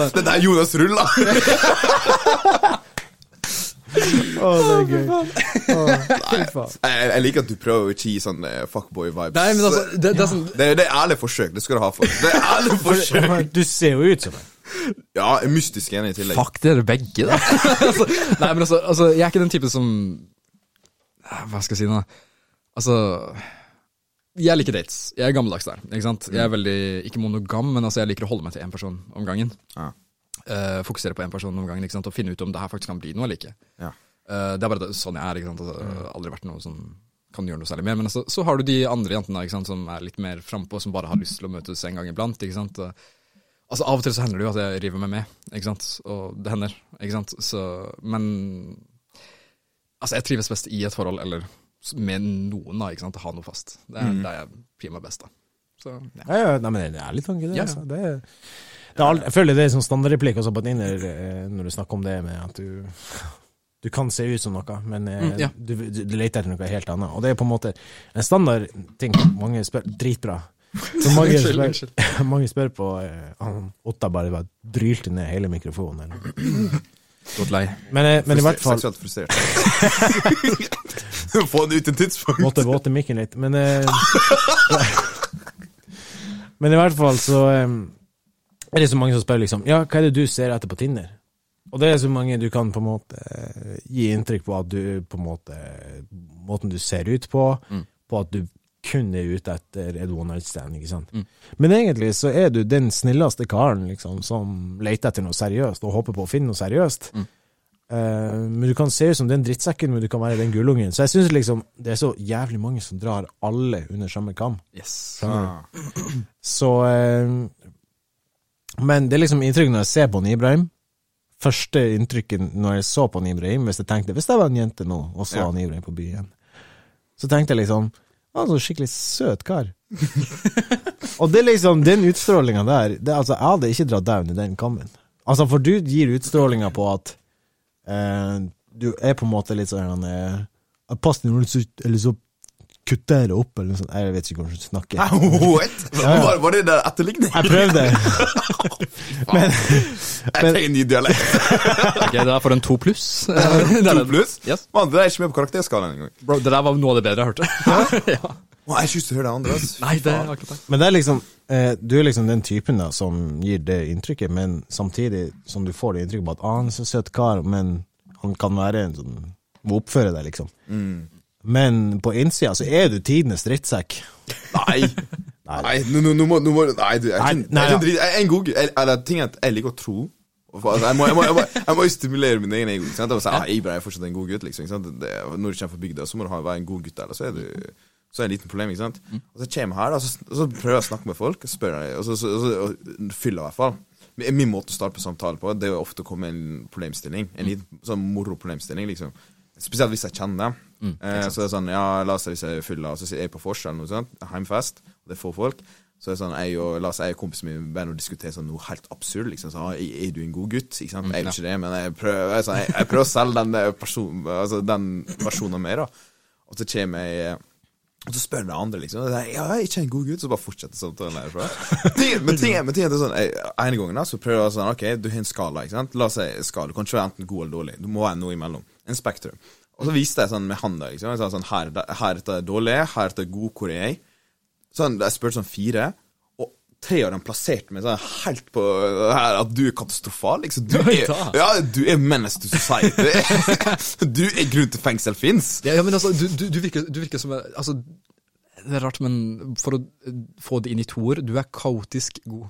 Det er der Jonas ruller! Å, det er gøy. Å, fy faen. Jeg, jeg liker at du prøver å ikke gi sånn eh, fuckboy-vibes. Nei, men altså, det, det er sånn det, det er ærlig forsøk. Det skal du ha for. Det er ærlig forsøk. Du ser jo ut som en. Ja, jeg er mystisk enig i tillegg. Fuck dere begge, da. altså, nei, men altså, altså, jeg er ikke den typen som Hva skal jeg si nå? Altså Jeg liker dates. Jeg er gammeldags der. Ikke sant? Jeg er veldig, ikke monogam, men altså, jeg liker å holde meg til én person om gangen. Ja. Uh, fokusere på én person om gangen ikke sant? og finne ut om det her faktisk kan bli noe eller ikke. Ja. Eh, det er bare det, sånn jeg er. ikke sant? Altså, aldri vært noe som kan gjøre noe særlig mer. Men altså, så har du de andre jentene ikke sant? som er litt mer frampå, som bare har lyst til å møtes en gang iblant. ikke sant? Og, altså Av og til så hender det jo at jeg river meg med, ikke sant. Og det hender, ikke sant. Så, men altså, jeg trives best i et forhold, eller med noen, da, ikke sant. Ha noe fast. Det er der jeg meg best, da. Så, ja. Ja, ja, nei, men det er litt tanke, det. Ja. Altså. det, er, jeg føler det er sånn standardreplikk også på Tinder, eh, når du snakker om det med at du du kan se ut som noe, men eh, Mm, ja. du, du, du leter etter noe helt annet. Og det er på en måte en standard ting. Mange spør Dritbra. Så mange, Unnskyld, spør, unnskyld. mange spør på eh, Otta bare, bare drylte ned hele mikrofonen. Eller. Godt lei. Men, eh, men i hvert fall Seksuelt frustrert. Få den ut en tidspunkt. Måtte våte mikken litt. Men eh, Men i hvert fall så eh, er det så mange som spør liksom Ja, hva er det du ser etter på Tinder? Og det er så mange du kan på en måte eh, gi inntrykk på at du på en måte Måten du ser ut på, Mm. på at du kun er ute etter et one night stand, ikke sant. Mm. Men egentlig så er du den snilleste karen liksom, som leter etter noe seriøst, og håper på å finne noe seriøst. Mm. Eh, men du kan se ut som den drittsekken, men du kan være den gullungen. Så jeg syns liksom det er så jævlig mange som drar alle under samme kam. Yes. Skjønner? Så eh, Men det er liksom inntrykk når jeg ser på Ibrahim. Første inntrykket når jeg så på han Ibrahim, hvis jeg tenkte Hvis jeg var en jente nå, og så Ja. han Ibrahim på byen, så tenkte jeg liksom Han er så skikkelig søt kar. og det er liksom den utstrålinga der det, Altså, jeg hadde ikke dratt deg i den kammen. Altså, for du gir utstrålinga på at eh, du er på en måte litt sånn eh, Pass eller så kutter jeg det opp, eller noe sånt. Jeg vet ikke hvordan du snakker. What? Var, var det der etterligning? Jeg prøvde. Jeg trenger en ny dialekt. Ok, det er for en to pluss. To pluss? Yes. Man, det er ikke med på karakterskalaen engang. Bro, det der var noe av det bedre jeg hørte. ja. Jeg har ikke lyst til å høre det andre. Nei, det er akkurat det. Men det er liksom eh, Du er liksom den typen da som gir det inntrykket, men samtidig som du får det inntrykket på at ah, han er så søt kar, men han kan være en sånn Må oppføre deg, liksom. Mm. Men på innsida så er du tidenes drittsekk. Nei. Nei, nå, må, du Nei, du, jeg, er en god. Eller ting at jeg liker å tro. Altså, jeg, må, jeg, må, jeg, må, jeg må jo stimulere min egen ego. Jeg må si, ah, Ibrahim er fortsatt en god gutt. Liksom? Det, når du kommer fra bygda, så må du ha, være en god gutt. Eller så er du så er det et lite problem. ikke sant? Og så kommer jeg her, da, så, og så prøver jeg å snakke med folk. Og spør jeg, og så, så, og så og fyller jeg i hvert fall. Min måte å starte på samtale på, det er jo ofte å komme med en problemstilling. En liten sånn moro-problemstilling, liksom. Spesielt hvis jeg kjenner dem. eh, så det er sånn, ja, la oss si hvis jeg er full, av og så sier jeg på eller noe sånt, heimfest, og det er få folk. Så er sånn, jeg og, la oss si jeg og kompisen min begynner å diskutere sånn noe helt absurd. liksom, så, ah, er, du en god gutt? Ikke sant? Jeg er jo ikke det, men jeg prøver, jeg, er sånn, jeg, jeg prøver å selge den, person, altså, den versjonen av meg. da. Og så kommer jeg og så spør den andre, liksom. Jeg, ja, jeg er ikke en god gutt, så bare fortsetter samtalen derfra. Men ting men ting er sånn En gang da, så prøver jeg sånn Ok, du har en skala, ikke sant? La oss si skala. Du kan ikke være enten god eller dårlig. Du må være noe imellom. En spektrum. Og så viste jeg sånn med handa, liksom. Jeg sa sånn Her, her er det dårlig, her er det god, hvor er jeg? Sånn, Jeg spurte sånn fire, tre av dem plasserte meg sånn helt på her at du er katastrofal. Liksom. Du er, da. ja, du er menace to society. du er grunn til fengsel fins. Ja, ja, men altså, du, du, du, virker, du virker som Altså, det er rart, men for å få det inn i to ord, du er kaotisk god.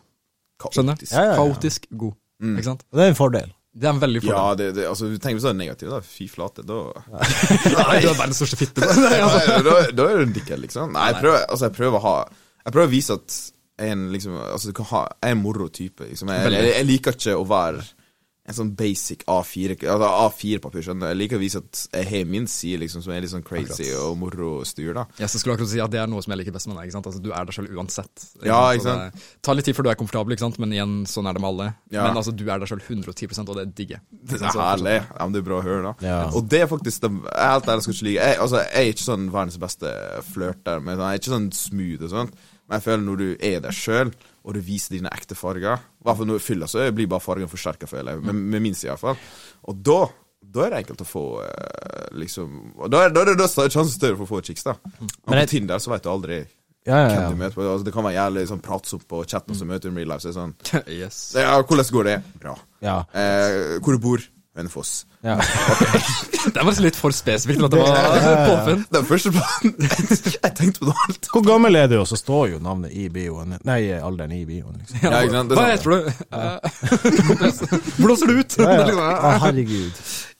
Skjønner? Kaotisk. Ja, ja, ja. Kaotisk god. Ikke sant? Det er en fordel. Det er en veldig Ja, fordel. det, det, altså, tenk hvis du er negativ, da. Fy flate, da Nei, du er verdens største fitte. Nei, da, da er du en dickhead, liksom. Nei, jeg prøver, altså, jeg prøver å ha Jeg prøver å vise at en, liksom, altså, du kan ha, jeg er en moro-type. Liksom. Jeg, jeg, jeg liker ikke å være en sånn basic A4 altså A4-papir, skjønner du. Jeg liker å vise at jeg har min side, liksom, som er litt sånn crazy og moro-styr, da. så skulle akkurat si at Det er noe som jeg liker best med deg. ikke sant? Altså, Du er deg selv uansett. Ja, ikke sant? Det tar litt tid før du er komfortabel, ikke sant? men igjen, sånn er det med alle. Ja. Men altså, du er deg selv 110 og det digger jeg. Det er herlig. Ja, men det er bra å høre, da. Ja. Og det er faktisk det, helt ærlig skal ikke lyve. Jeg, altså, jeg er ikke sånn verdens beste flørter. Men jeg er ikke sånn smooth og sånt. Men jeg føler når du er deg sjøl, og du viser dine ekte farger I hvert fall når du fyller, så blir bare fargen forsterka, føler jeg. Med, med min side, iallfall. Og da da er det enkelt å få eh, liksom og Da da det da er sjansen større for å få chicks, da. Og Men på Tinder så vet du aldri Ja, ja, hvem du møter på. Altså, det kan være jævlig sånn pratsomt på chatten, og så møter du en real life. Så er det sånn yes. Ja, hvordan går det? Bra. Ja. Eh, hvor du bor? Hønefoss. ja. Det var litt for spesifikt at det var påfunn. Den første planen Jeg tenkte på det alt. Hvor gammel er du, og så står jo navnet i bioen. Nei, alderen i bioen, liksom. Ja, ikke sant? Det Hva er heter du? Blåser du ut? Ja, ja. liksom, Å, herregud.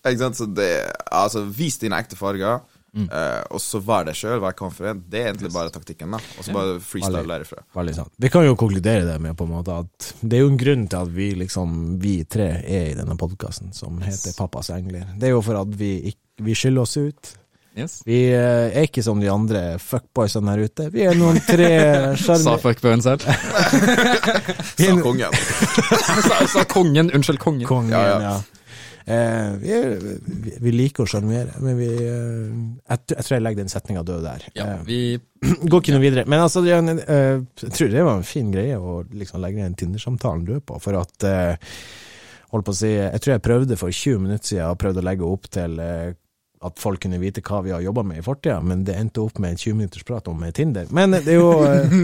Ikke sant? Så det, altså, vis dine ekte farger, eh, og så vær deg sjøl, være confident. Det er egentlig bare taktikken, da. Og så bare freestyle derifra. Veldig sant. Vi kan jo konkludere det med på en måte at det er jo en grunn til at vi liksom, vi tre er i denne podkasten som heter Pappas engler. Det er jo for at vi, vi skiller oss ut. Yes. Vi eh, er ikke som de andre fuckboysene her ute. Vi er noen tre Sa sjarmer... fuckboyen selv. Sa kongen. sa, sa kongen. Unnskyld, kongen. Kongen, Ja, ja. Eh, vi, er, vi, vi liker å sjarmere, men vi eh, jeg, jeg tror jeg legger den setninga død der. Ja, Eh, går ikke noe videre. Men altså, er en, eh, jeg tror det var en fin greie å liksom legge den Tinder-samtalen død på, for at eh, Holdt på å si Jeg tror jeg prøvde for 20 minutter siden og prøvde å legge opp til eh, at folk kunne vite hva vi har jobba med i fortida, men det endte opp med en 20 minutters prat om eh, Tinder. Men det er jo, eh,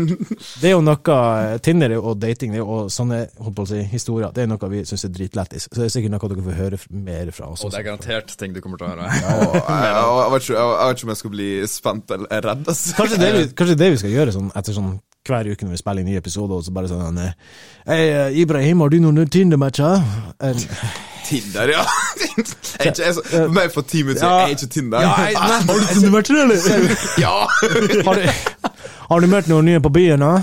det er jo noe eh, Tinder og dating det er jo, og sånne holdt på å si, historier, det er noe vi syns er dritlættis. Så det er sikkert noe dere får høre mer fra oss. Og det er garantert ting du kommer til å høre. Og jeg, jeg, jeg, vet ikke, jeg, vet ikke om jeg skal bli spent eller redd. Altså. Kanskje det, vi, kanskje det vi skal gjøre sånn etter sånn hver uke når vi spiller inn nye episoder, og så bare sånn eh, Hei, eh, Ibrahim, har du noen Tinder-matcher? Eh, Tinder, ja. Jeg er ikke, meg for ti minutter siden, jeg er ikke Tinder. Ja, jeg- nei, har du Tinder-matcher, eller? Ja! Har du, har du møtt noen nye på byen, da?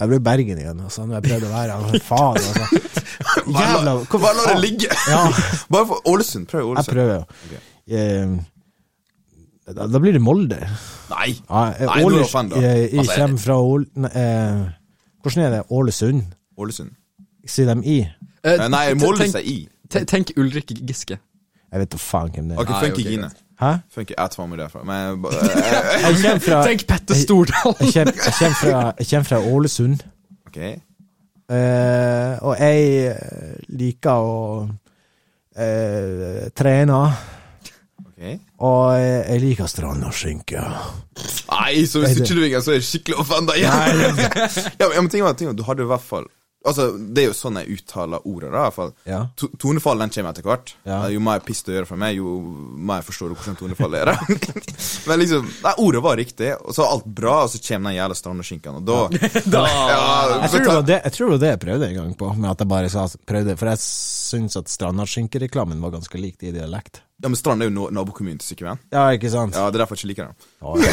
Jeg ble i Bergen igjen, altså. Når jeg prøvde å være her. Faen, altså. Jævla hvor Bare la det ligge. Ja, Bare for Ålesund. Prøv jeg prøver, ja. Eh, Da, da blir det Molde. Nei. Ja, Nei, er Åles- fan, da. eh, Jeg Altså, kommer fra Ål... Eh, hvordan er det? Ålesund? Ålesund. Sier de i? Eh, Eh, Nei, Molde sier i. te- Tenk Ulrik Giske. Jeg vet da faen hvem det er. Ok, Funky Gine. Hæ? Funky Jeg tar meg derfra. Men Jeg fra, Tenk Petter jeg- Stordal. jeg kommer, jeg kommer fra, jeg kommer fra Ålesund. Ok. Eh, og jeg liker å eh, trene. Ok Og jeg, jeg liker strand og skinke. Nei, så hvis du ikke liker så er jeg skikkelig offenda ja, ja, men ting var, ting var, du hadde i hvert fall Altså, Det er jo sånn jeg uttaler ordet, da, i hvert fall. Ja. Tonefall den kommer etter hvert. Ja. Jo mer piss du gjør for meg, jo mer forstår du hvordan tonefall er. Men liksom, nei, ordet var riktig, og så er alt bra, og så kommer den jævla strandeskinken, og da, Da. ja, Jeg tror, det det, jeg tror det var det jeg prøvde en gang på, med at jeg bare sa prøvde, for jeg syns at strandaskinkereklamen var ganske lik i dialekt. Ja, men Strand er jo nabokommunen til Sykkylven. Ja, ikke sant? Ja, det er derfor jeg ikke liker den. Oh, ja.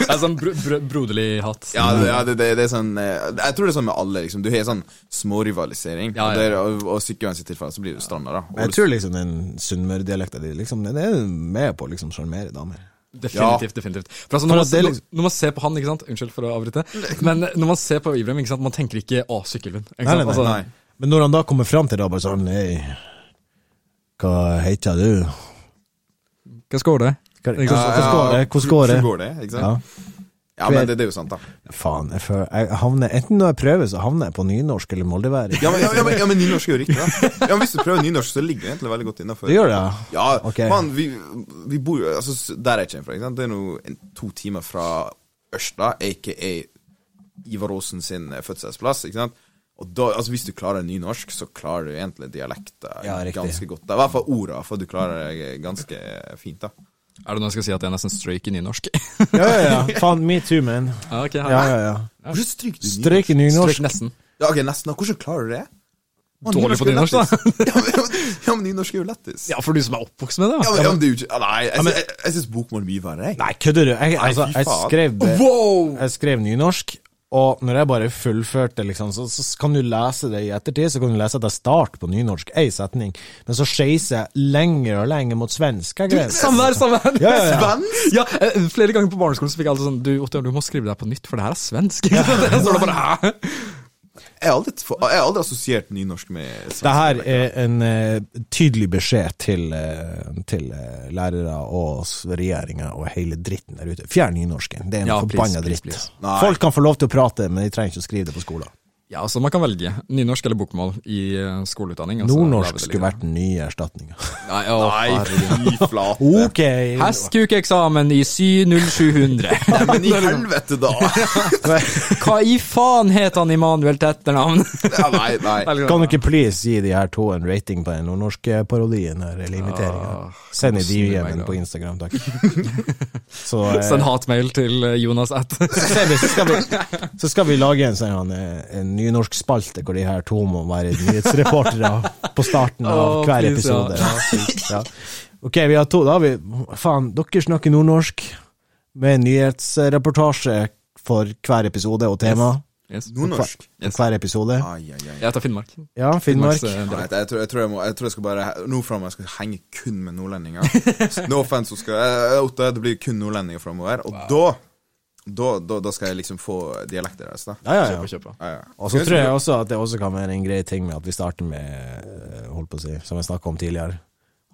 Det er sånn bro bro broderlig hatt. Ja, det, ja det, det, det er sånn eh, Jeg tror det er sånn med alle. liksom Du har sånn smårivalisering. Ja, ja. Og, og, og sitt tilfelle så blir du Stranda, da. Og jeg tror liksom den sunnmørdialekta di liksom, den er med på å liksom sjarmere damer. Definitivt. definitivt For altså, når, man, liksom- når man ser på han, ikke sant Unnskyld for å avbryte, men når man ser på Ibrahim, ikke sant man tenker ikke 'Å, Sykkylven'. Nei, nei, nei. Altså, Nei. Men når han da kommer fram til det, bare sånn Hei, hva heter du? Hva skal det? Hvordan går det? Går det? Ja. Ja, men det, det er jo sant, da. Faen, jeg, føler, jeg havner, enten når jeg prøver, så havner jeg på nynorsk eller moldeværing. Ja, men, ja, ja, men, ja, men nynorsk er jo riktig, da. Ja, men Hvis du prøver nynorsk, så ligger det egentlig veldig godt innafor. Det gjør det, ja. Ja, Ok. man, vi, vi bor jo altså, Der jeg kommer fra, ikke sant? det er nå en- to timer fra Ørsta, aka Ivar Aasen sin fødselsplass. ikke sant? Og da, altså Hvis du klarer nynorsk, så klarer du egentlig dialekter Ja, ganske godt. da. I hvert fall orda, for du klarer det ganske fint. da. Er det noe jeg skal si at jeg nesten strøyk i nynorsk? Ja, ja, ja. Faen, me too, man. ja, ok, Ja, ja, ja. Hvordan stryker du nynorsk? I nynorsk. Strøyk nesten. Ja, ok, nesten. Hvordan klarer du det? dårlig på nynorsk, da. ja, men, ja, men nynorsk er jo lettest. Ja, for du som er oppvokst med det. Ja, men, ja, men det er jo ikke Nei, jeg, jeg, jeg, jeg syns bokmål er mye verre, jeg. Nei, kødder du? Jeg, altså, jeg, skrev, Wow! jeg skrev nynorsk, og når jeg bare fullførte, liksom, så, så kan du lese det i ettertid, så kan du lese at jeg starter på nynorsk, ei setning, men så skeiser jeg lenger og lenger mot svensk. Jeg greier. Samme her, samme her. Ja, ja, ja. Svensk? Ja, eh, flere ganger på barneskolen så fikk jeg alltid sånn Du, Otto, du må skrive deg på nytt, for det her er svensk. Så var det bare, hæ? Jeg har aldri, jeg har aldri assosiert nynorsk med svensk. Det her er en uh, tydelig beskjed til, uh, til uh, lærere og regjeringa og hele dritten der ute. Fjern nynorsken. Det er en Ja, forbanna dritt. please, please. Folk kan få lov til å prate, men de trenger ikke å skrive det på skolen. Ja, altså Man kan velge nynorsk eller bokmål i eh, skoleutdanning. Altså, Nordnorsk skulle vært den nye erstatninga. Nei, å, Nei, fy flate. Ok! Hestkukeeksamen i SY 0700. Nei, men i helvete, da! Hva i faen het han Immanuel til etternavn? Ja, nei, nei. Kan du ikke please gi de her to en rating på den nordnorske parodien her, eller imiteringa? Ah, Send i DM-en på Instagram, takk. Så, eh, Send hatmail til eh, Jonas at. så, skal vi, så skal vi lage en sånn eh, en nynorsk spalte hvor de her to må være nyhetsreportere på starten av hver please, ja. episode. Ja. Ok, vi har to. Da har vi Faen, dere snakker nordnorsk med nyhetsreportasje for hver episode og tema. Yes. Nordnorsk? Yes. Hver episode. Ai, ai, ai. Jeg tar Finnmark. Ja, Finnmark. Finnmarks, eh, jeg, tror, jeg, tror jeg, må, jeg tror jeg skal bare Nå framover skal jeg henge kun med nordlendinger. No offense, så skal jeg, Otto, det blir kun nordlendinger framover. Og da, da, da Da skal jeg liksom få dialekten deres, da. Ja, ja, Kjøpe, ja. kjøpe. Ja, ja. Og så tror jeg også at det også kan være en grei ting med at vi starter med, eh, holdt på å si, som jeg snakka om tidligere.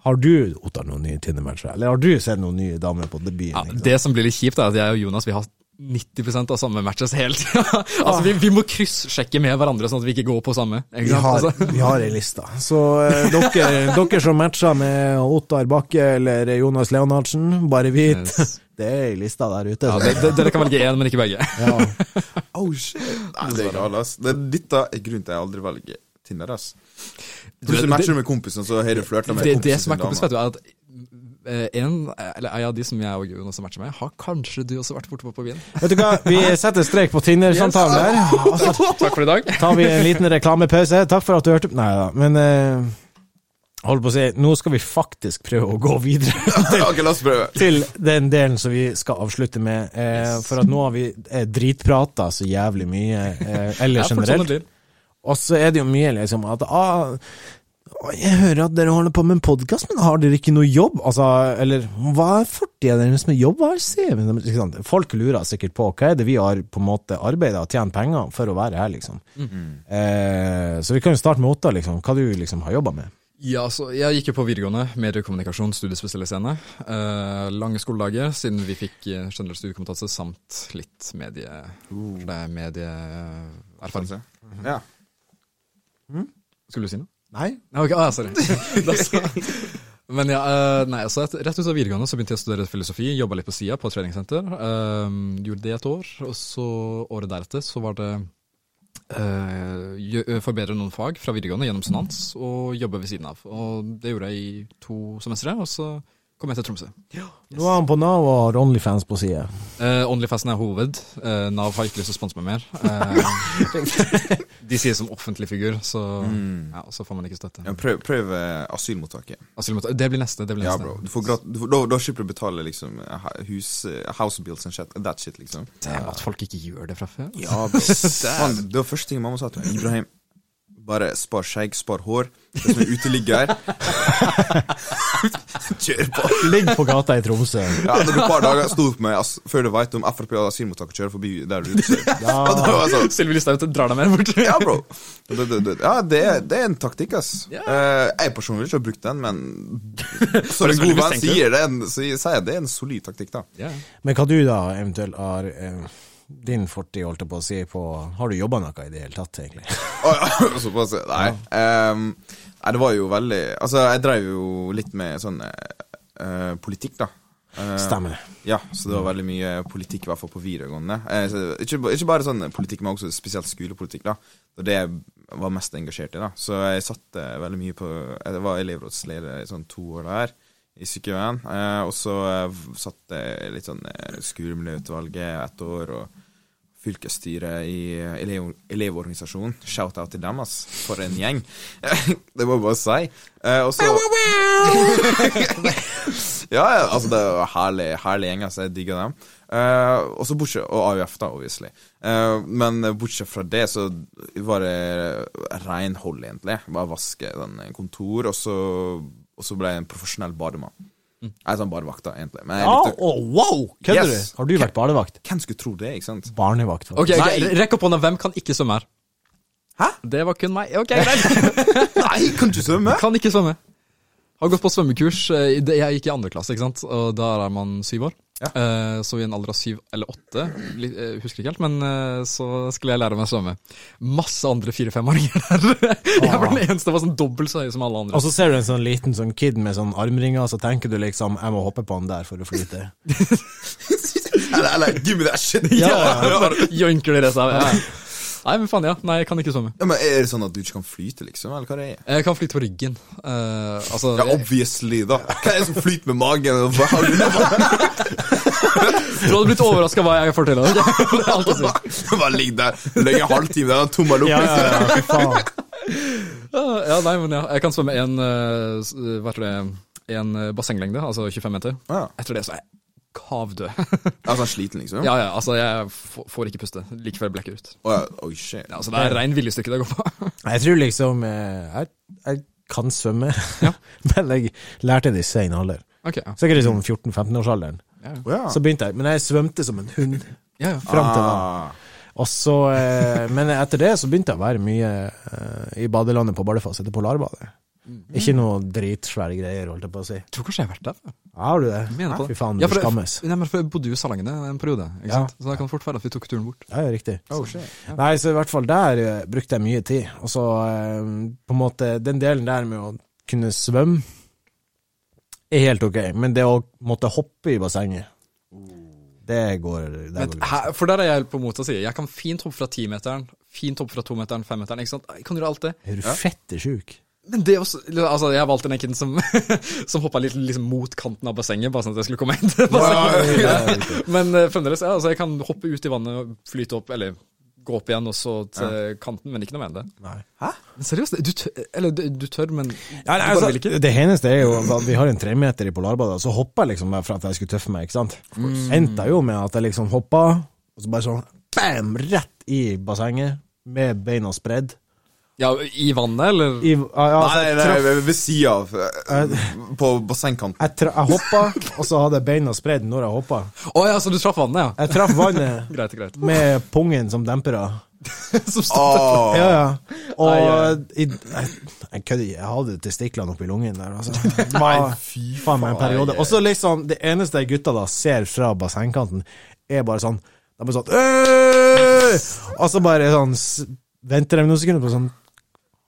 Har du, Ottar, noen nye Tinder-matcher? Eller har du sett noen nye damer på debuten? Ja, det som blir litt kjipt, er at jeg og Jonas vi har 90 av samme matches hele tida. altså, vi, vi må kryssjekke med hverandre, sånn at vi ikke går på samme. Ikke Vi har, Altså, vi har ei liste. Så eh, dere, dere som matcher med Ottar Bakke eller Jonas Leonardsen, bare vit Yes. det er ei liste der ute. ja, det, det, dere kan velge én, men ikke begge. ja. Oh shit. Nei, det er galt, ass. Dette er grunnen til at jeg aldri velger Tinder, ass. Plutselig matcher du med kompisen, så har du flørta med Det, kompisen det som er kompis, vet du, er at en, eller en av de som jeg og Jonas også matcher med, har kanskje du også vært borte på på byen. Vet du hva, vi setter strek på Tinder-samtalen der. Og så Takk for i dag. tar vi en liten reklamepause. Takk for at du hørte på. Nei da, men uh, Hold på å si, nå skal vi faktisk prøve å gå videre ok, la oss prøve. til den delen som vi skal avslutte med. Eh, for at nå har vi eh, dritprata så jævlig mye, uh, eller Ja, generelt. Og så er det jo mye liksom at ah, jeg hører at dere holder på med en podkast, men har dere ikke noe jobb? Altså, eller hva er fortida deres med jobb? Hva er CV-en deres? Folk lurer sikkert på hva er det vi har på en måte arbeida og tjent penger for å være her, liksom. Eh, så vi kan jo starte med Otta, liksom. Hva du liksom har jobba med. Ja, så Jeg gikk jo på videregående, mediekommunikasjon, studiespesialiserende. Eh, lange skoledager, siden vi fikk uh, generell studiekompetanse samt litt medie... Uh. Er medieerfaring. Ja. Skulle du si noe? Nei? Ok, ah, sorry. Da så- Men ja, eh, nei, altså et, rett ut av videregående så begynte jeg å studere filosofi, jobba litt på sida på et treningssenter. Eh, gjorde det et år, og så året deretter så var det eh, gjø- forbedre noen fag fra videregående gjennom sonans, og jobbe ved siden av. Og det gjorde jeg i to semestre, og så kom jeg til Tromsø. Nå er han på Nav og har Onlyfans på side. Uh, Onlyfansen er hoved. Uh, Nav har ikke lyst til å sponse meg mer. Uh, de sier som offentlig figur, så, ja, så får man ikke støtte. Ja, prøv, prøv eh, asylmottaket. Asylmottak- Det blir neste. Det blir Ja, bro. Du får grat du får, da, da slipper du å betale liksom eh, hus, eh, house bills and shit. That shit, liksom. Damn, at folk ikke gjør det fra før. Ja, bro. Man, det var første ting mamma sa til meg. Ibrahim, bare spar skjegg, spar hår. Det som er uteligger. Kjør på. Ligg på gata i Tromsø. Ja, når du et par dager sto opp med ass, før du veit om Frp og asylmottaket kjører forbi der du ute. Ja. Det sånn Sylvi Listhaug drar deg med bort. Ja, bro. Det, det, det, ja, det, er- det er en taktikk, ass. Yeah. Eh, jeg personlig ikke har brukt den, men så en god venn sier det, en, så sier det er en solid taktikk, da. Yeah. Men hva du da eventuelt har eh, din fortid, holdt jeg på å si, på Har du jobba noe i det hele tatt, egentlig? Å såpass. Nei. Ehm, nei, det var jo veldig Altså, jeg drev jo litt med sånn uh, politikk, da. Uh, Stemmer. Ja, så det var veldig mye politikk, i hvert fall på videregående. Uh, ikke, ikke bare sånn politikk, men også spesielt skolepolitikk, da. Det var det jeg var mest engasjert i, da. Så jeg satt veldig mye på Jeg var elevrådsleder i sånn to år der, i sykehjemmet. Eh, og så eh, satt jeg litt sånn eh, skolemiljøutvalget et år, og fylkesstyret i elev Elevorganisasjonen. Shout-out til dem, ass. For en gjeng. det må jeg bare si. Eh, og så Ja, altså, det er jo herlig, herlig gjeng, altså. Jeg digger dem. Eh, og så bortsett Og AUF, da, obviously. Eh, men bortsett fra det, så var det renhold, egentlig. Bare vaske den kontor, og så, og så ble jeg en profesjonell bademann. Jeg er sånn barnevakt, da, egentlig. Men jeg Ja, likte å, wow! Kødder Yes. du? Har du vært barnevakt? Hvem skulle tro det, ikke sant? Barnevakt. faktisk. Ok, Nei. ok, Rekk opp hånda. Hvem kan ikke svømme her? Hæ? Det var kun meg. Ok, greit. Nei, kan du svømme? Kan ikke svømme. Har gått på svømmekurs. eh, i Jeg gikk i andre klasse, ikke sant. Og der er man syv år. Ja. Uh, Så i en alder av syv eller åtte, litt, uh, husker ikke helt, men uh, så skulle jeg lære meg å svømme. Masse andre fire-femåringer der. Jeg var den eneste som var sånn dobbelt så høy som alle andre. Og så ser du en sånn liten sånn kid med sånn armringer, så tenker du liksom Jeg må hoppe på han der for å flyte. Eller, eller give me that shit. Ja, Joinker det seg. Ja. Nei, men faen, ja. Nei, jeg kan ikke svømme. Ja, men Er det sånn at du ikke kan flyte, liksom? Eller hva det er? Jeg kan flyte på ryggen. Uh, altså Ja, obviously, da. Hva er det som flyter med magen? Hva har du Du hadde blitt overraska hva jeg forteller deg. Bare ligg der, ligger en halvtime der, tomma lukker. Ja, ja, ja, fy faen. Ja, nei, men ja. Jeg kan svømme en, uh, hva heter det, en eh, bassenglengde, altså 25 meter. Ja. Etter det så er jeg kavdød. Altså, han sliten, liksom? ja, ja, altså jeg får ikke puste. Like før jeg blekker ut. Oh, oh shit. Ja, altså Det er rein viljestykke det går på. Jeg tror liksom eh, Jeg, jeg kan svømme, Ja. men jeg lærte det i sein alder. Ok, ja. Sikkert i sånn 14-15-årsalderen. Ja, ja. Så begynte jeg, men jeg svømte som en hund ja. ja. fram til da. Ah. Og så, eh, men etter det så begynte jeg å være mye eh, i badelandet på Bardufoss etter Polarbadet. Ikke noe dritsvære greier, holdt jeg på å si. Jeg tror kanskje jeg har vært der. Ja, Har du det? Mener det. Fy faen, du Ja, for det- skammes. Nei, men for Jeg bodde jo i Salangene en periode, ikke Ja. sant? så da kan fort være at vi tok turen bort. Ja, ja, riktig. Oh, shit. Nei, så i hvert fall der uh, brukte jeg mye tid. Og så uh, på en måte Den delen der med å kunne svømme er helt ok, men det å måtte hoppe i bassenget det går, det Men går her, for der er jeg på motsatt side. Jeg kan fint hoppe fra timeteren, fint hoppe fra tometeren, femmeteren. ikke sant? Jeg kan gjøre alt det. Er du fette sjuk? Men det også, altså Jeg valgte den kiden som, som hoppa litt liksom mot kanten av bassenget, bare sånn at jeg skulle komme inn til bassenget. Wow, yeah, okay. Men uh, fremdeles, ja, altså jeg kan hoppe ut i vannet, og flyte opp, eller gå opp igjen og så til kanten, men ikke noe mer enn det. Nei. Men seriøst, du tør, eller du, du tør, men Ja, nei, du bare altså, vil ikke? det eneste er jo at vi har en tremeter i Polarbadet, så hoppa jeg liksom bare for at jeg skulle tøffe meg, ikke sant. Endte jo med at jeg liksom hoppa, og så bare sånn bam, rett i bassenget, med beina spredd. Ja, I vannet, eller? I, altså, Nei, nei, nei, ved- sida av. På bassengkanten. jeg, tra jeg hoppa, og så hadde jeg beina spredd når jeg hoppa. Oh, ja, så du traff vannet, ja? Jeg traff vannet Greit, greit. med pungen som dempere. Som oh. Ja, ja. Og nei, ja. i, jeg, kødder ikke, jeg hadde testiklene oppi lungen der. Altså. Det var faen meg en periode. Og så liksom, det eneste gutta da ser fra bassengkanten, er bare sånn De er sånn Og så bare sånn Venter de noen sekunder på sånn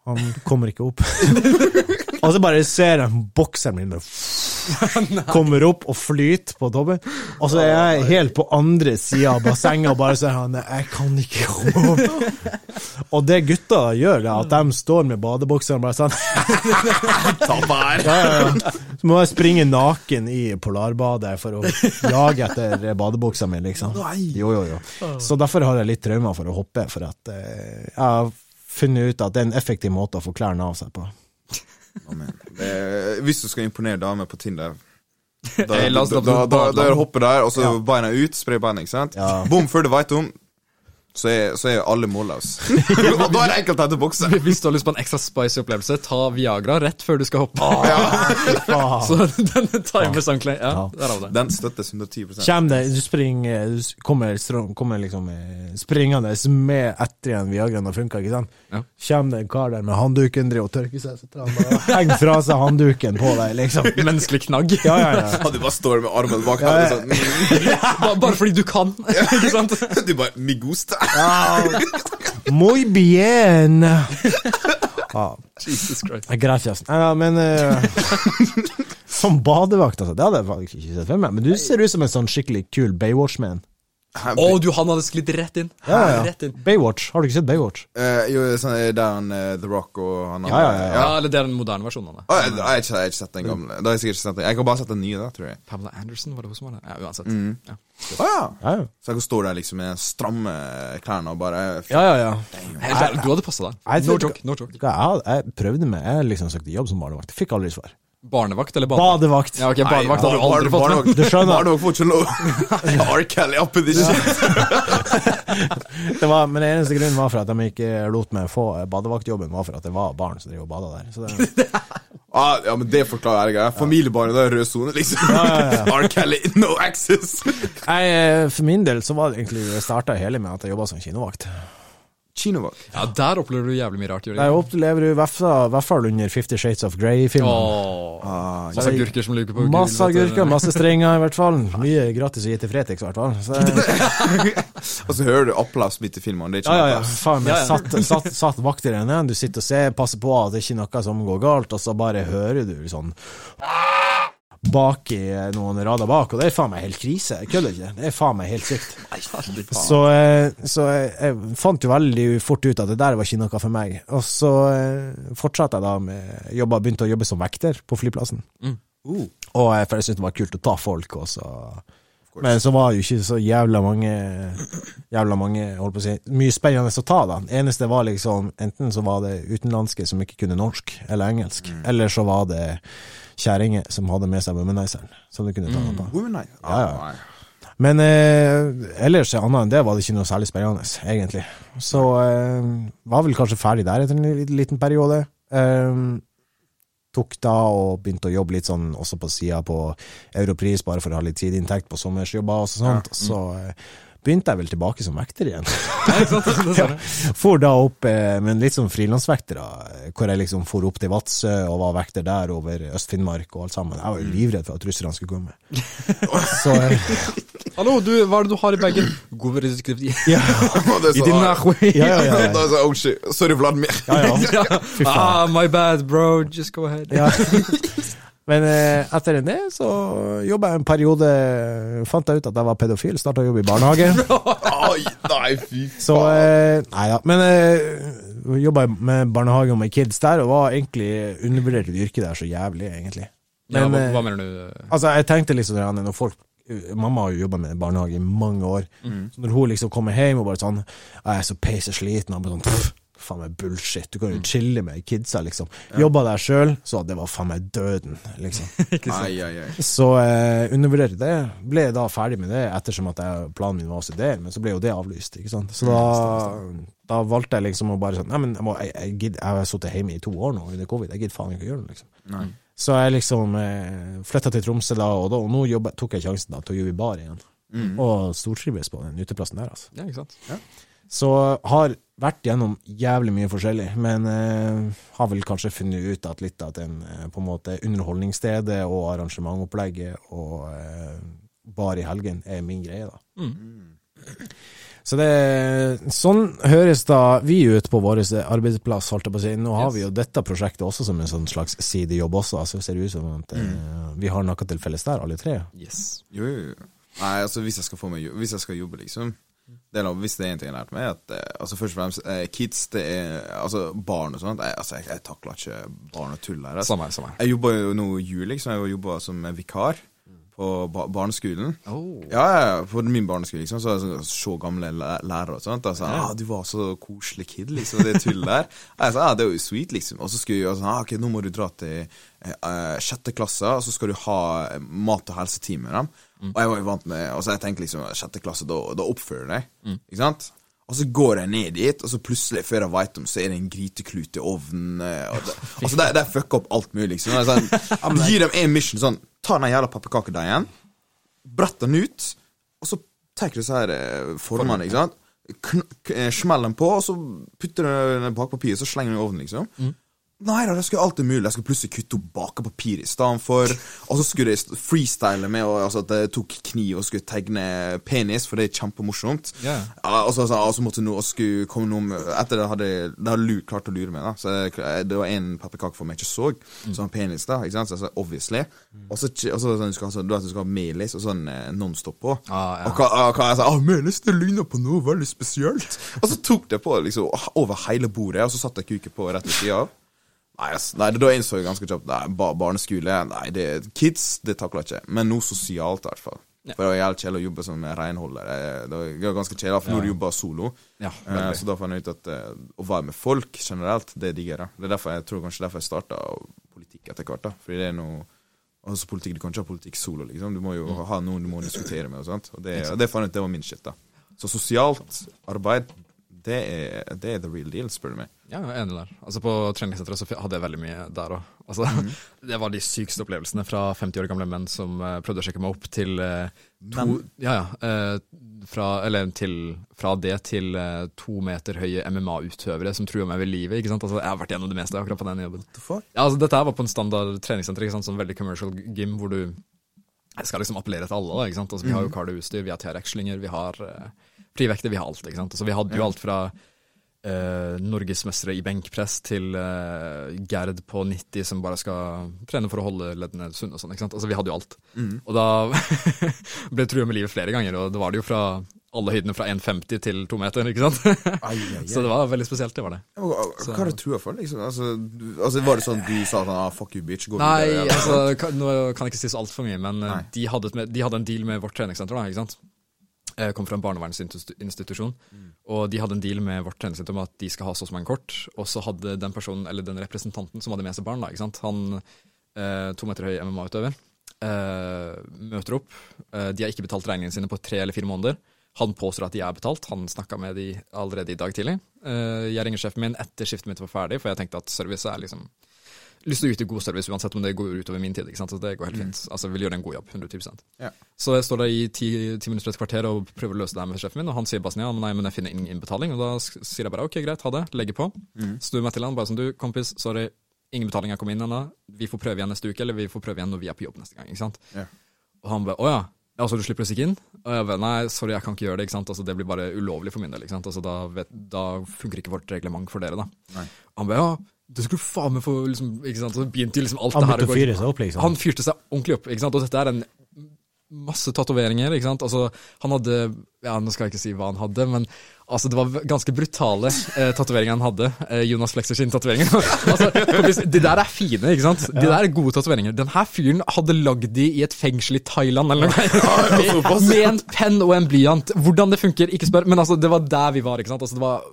Han kommer ikke opp. Og så bare ser jeg bokseren min kommer opp og flyter på toppen. Og så er jeg helt på andre sida av bassenget og bare sier han Jeg kan ikke komme opp. Og det gutta gjør, er at de står med badebokseren og bare sånn Ta vær! ja, ja, ja. Så må jeg springe naken i polarbadet for å jage etter badebuksa mi, liksom. Jo, jo, jo. Så derfor har jeg litt traumer for å hoppe, for at eh, jeg har funnet ut at det er en effektiv måte å få klærne av seg på. Amen. Det, hvis du skal imponere damer på Tinder da, da, da, da, da er du hoppe der, og så Ja. beina ut, sprer beina, ikke sant? Ja. Bom, før du veit om, så er, så er alle målløse. og da er det enkelt å hente bukse. Hvis du har lyst på en ekstra spicy opplevelse, ta Viagra rett før du skal hoppe. Faen. Så den timer ordentlig. Ja, Ja. Den støttes 110 Kjem det, du springer, du kommer, kommer liksom eh, springende med etter igjen Viagraen har funka, ikke sant? Ja. Kjem det en kar der med handduken, driver og tørker seg, så tar han bare henger fra seg handduken på deg, liksom. Menneskelig knagg. Ja, ja, ja. Du bare står med armen bak Ja, ja. her, liksom. Ba- Bare fordi du kan, ikke sant? Du bare Mi gusta. Muy bien! Ja, Jesus Christ. gracias. Men eh, Som badevakt, altså. Det hadde jeg faktisk ikke sett for meg. Men du ser ut som en sånn skikkelig kul Baywatch-man. Å, du, han hadde sklidd rett inn. Ja, ja, Rett inn. Baywatch. Har du ikke sett Baywatch? Uh, jo, sånn, eh, der han uh, The Rock og han Ja, ja, ja, Ja, eller det er den moderne versjonen av det. Å, jeg, jeg, har ikke, jeg har ikke sett den gamle. Da har jeg sikkert ikke sett den. Jeg har bare sett den nye, da, tror jeg. Pamela Anderson, var det hun som var det? Ja, uansett. Ja. Å ja. Ja, ja. Så jeg kan stå der liksom med stramme klærne og bare Ja, ja, ja. Ærlig, du hadde passa deg. No joke, no joke. Jeg, jeg prøvde meg. Jeg liksom søkte jobb som barnevakt. Fikk aldri svar. Barnevakt eller badevakt? Badevakt. Ja, ok, barnevakt hadde du aldri fått med. Du skjønner. Barnevakt får ikke lov. R. Kelly up in this shit. Det var, men den eneste grunnen var for at de ikke lot meg få badevaktjobben, var for at det var barn som driver og bada der. Så det, Ah, ja, men det forklarer jeg. Familiebarnet, det er rød sone, liksom. R. Kelly, no access. jeg, eh, for min del så var det egentlig det starta hele med at jeg jobba som kinovakt. Kinovak. Ja, der opplever du jævlig mye rart. Jeg opplever du i hvert fall- i under Fifty Shades of Grey-filmen. Åh, Ah, masse agurker som ligger på grill, Masse agurker, masse strenger i hvert fall. Mye gratis å gi til Fretex i hvert fall. Så, Og så hører du applaus midt i filmen. Det er ja, ikke ja, ja. applaus. Faen, Ja, jeg satt, satt, satt, i vakter inne, du sitter og ser, passer på at det er ikke noe som går galt, og så bare hører du sånn bak i noen rader bak, og det er faen meg helt krise. Jeg kødder ikke. Det er faen meg helt sykt. Så, eh, så jeg, jeg fant jo veldig fort ut at det der var ikke noe for meg. Og så eh, fortsatte jeg da med jobba, begynte å jobbe som vekter på flyplassen. Mm. Uh. Og for jeg syntes det var kult å ta folk, og så Men så var det jo ikke så jævla mange Jævla mange, holdt på å si Mye spennende å ta, da. Eneste var liksom Enten så var det utenlandske som ikke kunne norsk eller engelsk, eller så var det kjerringer som hadde med seg womanizeren, som du kunne ta noe på. Women. Ja, ja. Ah. Men eh, ellers annet enn det var det ikke noe særlig spennende, egentlig. Så eh, var vel kanskje ferdig der etter en liten- periode. Eh, tok da og begynte å jobbe litt sånn også på sida på Europris, bare for å ha litt tidinntekt på sommersjobber og sånt. Så eh, begynte jeg vel tilbake som vekter igjen. Ja, ser jeg. For da opp, eh, men litt som frilansvekter, da, hvor jeg liksom for opp til Vadsø og var vekter der over Øst-Finnmark og alt sammen. Jeg var jo livredd for at russerne skulle komme. Så eh, Hallo, du, hva er det du har i bagen? God resistkripti. ja, I din nahwe. ja, ja, ja, oh shit. Sorry, Vladimir. ja, ja. Fy faen. Ah, my bad, bro. Just go ahead. Ja. Men eh, etter det så jobba jeg en periode, fant jeg ut at jeg var pedofil, starta å jobbe i barnehage. Oi, nei, fy Så eh, Nei da. Men eh, jobba med barnehage og med kids der, og var egentlig undervurdert i det yrket der så jævlig, egentlig. Ja, hva, eh, hva mener du? Altså, jeg tenkte liksom når folk Mamma har jo jobba med barnehage i mange år. Så når hun liksom kommer hjem og bare sånn Jeg er så peisesliten, og bare sånn pff, Faen meg bullshit. Du kan jo chille med kidsa, liksom. Jobba der sjøl, så det var faen meg døden, liksom. Ai, ai, ai. Så eh, undervurderte det. Ble da ferdig med det ettersom at jeg, planen min var å studere, men så ble jo det avlyst. ikke sant? Så da, da valgte jeg liksom å bare sånn Nei, men jeg, må, jeg, jeg, gidder- jeg har sittet hjemme i to år nå under covid, jeg gidder faen ikke å gjøre noe, liksom. Nei. Så jeg liksom eh, flytta til Tromsø da, og, da, og nå jobbet, tok jeg sjansen da til å jobbe i bar igjen. Mm. Og stortrives på den uteplassen der, altså. Ja, ikke sant? Så har vært gjennom jævlig mye forskjellig, men eh, har vel kanskje funnet ut at litt at den eh, på en måte underholdningsstedet og arrangementopplegget og eh, bar i helgen er min greie, da. Mm. Så det Sånn høres da vi ut på vår arbeidsplass, holdt jeg på å si. Nå har Yes. vi jo dette prosjektet også som en sånn slags sidejobb også, altså ser det ut som at eh, vi har noe til felles der, alle tre. Yes. Jo, jo, jo. Nei, altså, hvis jeg skal få meg Hvis jeg skal jobbe, liksom det er, Hvis det er en ting jeg har lært meg, at eh, altså, først og fremst eh, kids, det er Altså, barn og sånt. Jeg, altså, jeg, jeg takler ikke barn og tull her. Altså. Samme samme. Jeg jobba jo nå i juli, liksom. Jeg jobba som vikar på ba barneskolen. Oh. Ja, på min barneskole, liksom. Så, så, så gamle lærere og sånt. Og så, ah, 'Du var så koselig kid', liksom. Det tullet der. Jeg sa ah, 'Det er jo sweet', liksom. Og så skulle jeg sånn ah, 'Ok, nå må du dra til eh, eh, sjette klasse, og så skal du ha mat- og helsetime med dem'. Og jeg var jo vant med Og så jeg tenkte liksom sjette klasse, da, da oppfører du deg. Ikke sant? Og så går jeg ned dit, og så plutselig, før jeg veit om, så er det en gryteklut i ovnen. eh, Og det, altså, det fucker opp alt mulig, liksom. Sånn, gir dem en mission sånn Ta den jævla pepperkakedeigen, brett den ut, og så tar du disse her eh, formene, ikke sant. Eh, Smell den på, og så putter du den bakpapiret, og så slenger du den i ovnen, liksom. Nei da, det skulle alltid mulig. Jeg skulle plutselig kutte opp bakepapir i stedet for. Og så skulle jeg freestyle med og, altså, at jeg tok kniv og skulle tegne penis, for det er kjempemorsomt. Ja, og så, altså, altså, måtte noe, skulle komme noe med, Etter det hadde jeg klart å lure meg, da. Så jeg, det var en pepperkake for meg jeg ikke så, som var penis, da. Ikke sant? Så jeg sa obviously. Og så, sånn, du skal, du skal ha melis og sånn eh, nonstop på. Ah, ja. Og hva, hva jeg sa ah, melis, det ligner på noe veldig spesielt. Og så tok det på liksom over hele bordet, og så satte jeg kuken på rett ved sida av. Nei, ass, nei, da innså jeg ganske kjapt Nei, ba, barneskole Nei, det kids, det jeg ikke. Men noe sosialt, i hvert fall. For det var jævlig kjedelig å jobbe som renholder. Det var ganske kjedelig, for nå har du solo. Ja, Eh, så da fant jeg ut at eh, å være med folk generelt, det digger jeg. Det er derfor jeg tror kanskje derfor jeg starta politikk etter hvert. da Fordi det er noe Altså politikk, Du kan ikke ha politikk solo, liksom. Du må jo Mm. ha noen du må diskutere med. og sånt Og det, og det fant jeg ut det var min shit. da Så sosialt arbeid, det er, det er the real deal, spør du meg. Ja, jeg er enig der. Altså På treningssenteret så hadde jeg veldig mye der òg. Altså, mm. Det var de sykeste opplevelsene fra 50 år gamle menn som uh, prøvde å sjekke meg opp til uh, to Men. Ja, ja. Uh, fra, eller til, fra det til to meter høye MMA-utøvere som truer meg ved livet. ikke sant? Altså, Jeg har vært gjennom det meste akkurat på den jobben. What the fuck? Ja, altså Dette her var på en standard treningssenter, ikke sant? sånn veldig commercial gym, hvor du skal liksom appellere til alle. da, ikke sant? Altså, vi har jo kardioutstyr, vi har TRX-slynger, vi har uh, frivekter, vi har alt. ikke sant? Altså, vi hadde jo alt fra uh, norgesmestere i benkpress til uh, Gerd på 90 som bare skal trene for å holde leddene sunne og sånn. ikke sant? Altså, vi hadde jo alt. Og da ble jeg trua med livet flere ganger, og det var det jo fra alle høydene fra 1,50 til 2 meter, ikke sant? Ai, ai, ai. Så det var veldig spesielt, det var det. Hva hva det du trua for? liksom? Altså, altså, Var det sånn du sa sånn ah, fuck you, bitch? Gå Nei, videre, Nei, altså, kan, nå kan jeg ikke si så altfor mye, men eh, de hadde, med, de hadde en deal med vårt treningssenter. da, ikke sant? Jeg kom fra en barnevernsinstitusjon, og de hadde en deal med vårt treningssenter om at de skal ha så mange kort, og så hadde den personen, eller den representanten som hadde med seg barn, da, ikke sant? han eh, to meter høy MMA-utøver, eh, møter opp. Eh, de har ikke betalt regningene sine på tre eller fire måneder. Han påstår at de er betalt. Han snakka med de allerede i dag tidlig. Eh, jeg ringer sjefen min etter skiftet mitt var ferdig, for jeg tenkte at service er liksom lyst til å yte god service uansett om det går utover min tid. ikke sant? Så det går helt fint. Altså, jeg vil gjøre en god jobb. 110 Ja. Så jeg står der i ti, ti minutter et kvarter og prøver å løse det her med sjefen min, og han sier bare sånn ja, men nei, men jeg finner ingen innbetaling. Og da sier jeg bare ok, greit, ha det, legger på. Snur meg til han bare sånn du, kompis, sorry, ingen betaling har kommet inn ennå. Vi får prøve igjen neste uke, eller vi får prøve igjen når vi er på jobb neste gang. ikke sant? Ja. Og han bare å ja. Ja, så du slipper å stikke inn? Og jeg bare nei, sorry, jeg kan ikke gjøre det. ikke sant? Altså, Det blir bare ulovlig for min del. ikke sant? Altså, Da, vet, da funker ikke vårt reglement for dere, da. Nei. Han bare ja, det skulle faen meg få liksom, ikke sant? Så begynte liksom alt Han det her Han begynte å fyre seg opp, liksom. Han fyrte seg ordentlig opp, ikke sant? og dette er en masse tatoveringer, ikke sant. Altså, han hadde Ja, nå skal jeg ikke si hva han hadde, men altså, det var ganske brutale eh, tatoveringer han hadde. Eh, Jonas Flexer sin tatoveringer. altså, de der er fine, ikke sant. De der er gode tatoveringer. Den her fyren hadde lagd de i et fengsel i Thailand eller noe. med, med en penn og en blyant. Hvordan det funker, ikke spør. Men altså, det var der vi var, ikke sant. Altså, det var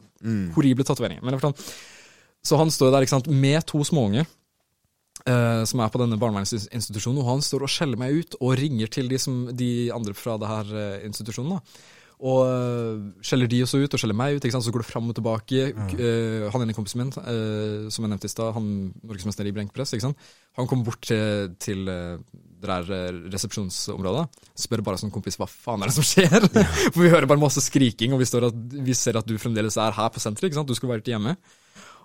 horrible tatoveringer. Men jeg forstår fall, så han står der ikke sant, med to småunger. Uh, som er på denne barnevernsinstitusjonen, og han står og skjeller meg ut og ringer til de, som, de andre fra det her uh, institusjonen. da. Og uh, skjeller de også ut, og skjeller meg ut. ikke sant? Så går det fram og tilbake. Mm. han ene kompisen min, som jeg nevnte i stad, han norgesmester i benkpress, ikke sant? han kommer bort til, til det der resepsjonsområdet. Spør bare som kompis hva faen er det som skjer? For vi hører bare masse skriking, og vi, står at, vi ser at du fremdeles er her på senteret. ikke sant? Du skulle vært hjemme.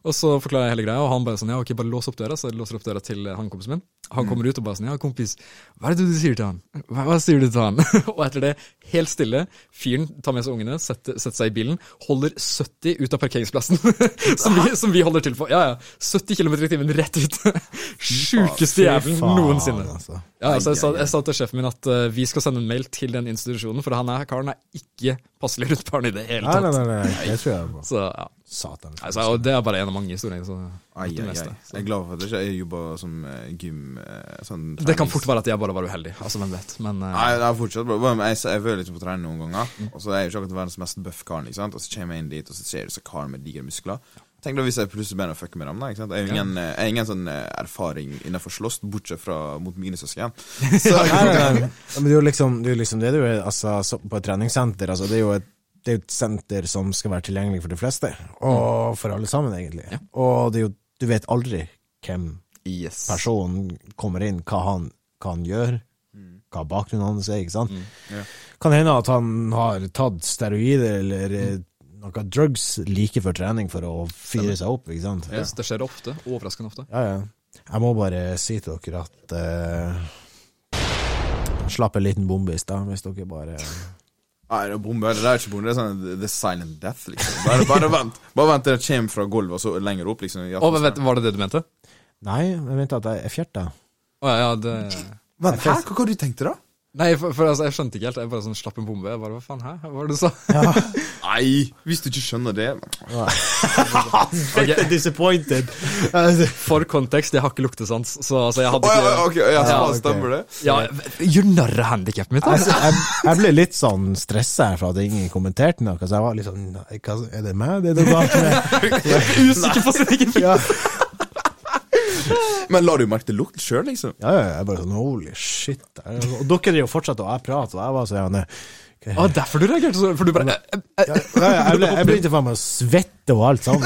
Og så forklarer jeg hele greia, og han bare sånn, ja ok, bare lås opp døra. Så jeg låser opp døra til han kompisen min. Han kommer ut og bare sånn, ja kompis, hva er det du sier til han? Hva, hva sier du til han? og etter det, helt stille, fyren tar med seg ungene, setter, setter seg i bilen, holder 70 ut av parkeringsplassen, som, vi, som vi holder til for. Ja, ja, 70 km i timen rett ut. Sjukeste jævelen noensinne. altså. Ja, altså, jeg, sa, jeg sa til sjefen min at uh, vi skal sende en mail til den institusjonen, for han er, karen er ikke passelig rundt barn i det hele Nei, nei, nei, nei, det tror jeg er på. Så ja, Satan. altså, og det er bare en av mange historier. Så Ai, ai, ai. Jeg er glad for at jeg ikke jobber som eh, gym eh, sånn Det kan fort være at jeg bare var uheldig, altså hvem vet. Men eh, Nei, det er fortsatt bra. Jeg, jeg føler liksom på trening noen ganger, Mm. og så er jeg jo ikke akkurat verdens mest buff karen. ikke sant? Og så kommer jeg inn dit, og så ser du så karen med digre muskler. Tenk da hvis jeg plutselig begynner å fucke med dem. da, ikke sant? Jeg har ingen, jeg har ingen sånn erfaring innenfor slåss, bortsett fra mot mine søsken. Så Nei, nei, nei. Men det er jo liksom det, er jo liksom det du er altså, på et treningssenter. Altså, det er jo et det er jo et senter som skal være tilgjengelig for de fleste, og for alle sammen, egentlig. Ja. Og det jo, du vet aldri hvem yes. personen kommer inn, hva han, hva han gjør, hva bakgrunnen hans er, ikke sant? Mm. Ja. Kan hende at han har tatt steroider eller mm. noe drugs like før trening for å fyre seg opp, ikke sant? Yes, det skjer ofte. Overraskende ofte. Ja, ja. Jeg må bare si til dere at uh, Slapp en liten bombe i stad, hvis dere bare Nei, det er bombe. Det er ikke bombe, det er sånn The silent death, liksom. Bare, bare vent Bare vent til det kommer fra gulvet og så lenger opp, liksom. i Å, men vet, Var det det du mente? Nei, jeg mente at jeg er fjerta. Å ja, ja, det Vent, hæ? Hva hva du tenkte, da? Nei, for, for altså, jeg skjønte ikke helt. Jeg bare sånn slapp en bombe. Jeg bare, hva faen, hæ? Hva var det du sa? Nei, hvis du ikke skjønner det Ok, Disappointed. For kontekst, jeg har ikke luktesans, så altså, jeg hadde ikke ok, ja, okay, Ja, ja, stemmer det. Ja, Gjør narr av handikapet mitt, da. da! jeg, jeg ble litt sånn stressa for at ingen kommenterte noe, så jeg var litt sånn Er det meg det er noe galt med? Usikker på sin egen Ja, Men la du merke til lukten sjøl, liksom? ja, ja, jeg bare sånn holy shit. Og dere er jo fortsatt og jeg prater, og jeg var sånn okay. Ah, derfor du reagerte sånn? For du bare eh, eh, ja, ja, jeg, ble, jeg begynte faen meg å svette og alt sammen.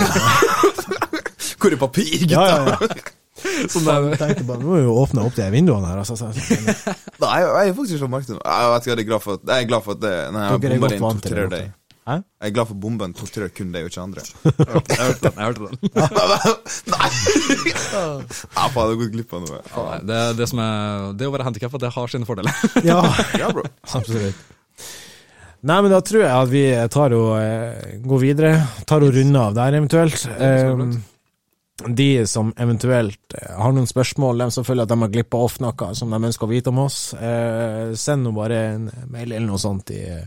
Hvor er papir, gutta? Ja, ja, ja. sånn Jeg tenkte bare, nå må vi jo åpne opp de vinduene her. Altså, så, så, Nei, jeg jeg har faktisk ikke merket det. Jeg er glad for at, jeg er glad for at det, nei, Dere er godt vant til det. Hæ? Jeg er glad for bomben torturerer kun deg og ikke andre. jeg hørte den. jeg hørte den. Nei! Jeg har gått glipp av noe. Nei, Det, det, som er, det å være handikappa, det har sine fordeler. ja, Ja, bro. absolutt. Nei, men da tror jeg at vi tar og eh, går videre. Tar og runder av der, eventuelt. bra. Eh, de som eventuelt eh, har noen spørsmål, de som føler at de har glippa off noe som de ønsker å vite om oss, eh, send nå bare en mail eller noe sånt i eh,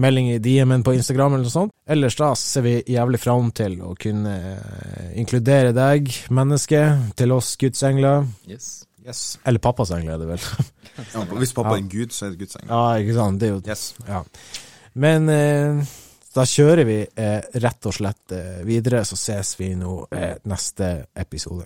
melding i DM-en på Instagram eller noe sånt. Ellers da ser vi jævlig fram til å kunne eh, inkludere deg, menneske, til oss gudsengler. Yes. Yes. Eller pappas engler, er det vel. Ja, hvis pappa Ja. er en gud, så er det Guds engel. Ja, ikke sant. Det er jo Yes. Ja. Men eh, da kjører vi eh, rett og slett eh, videre, så ses vi nå eh, neste episode.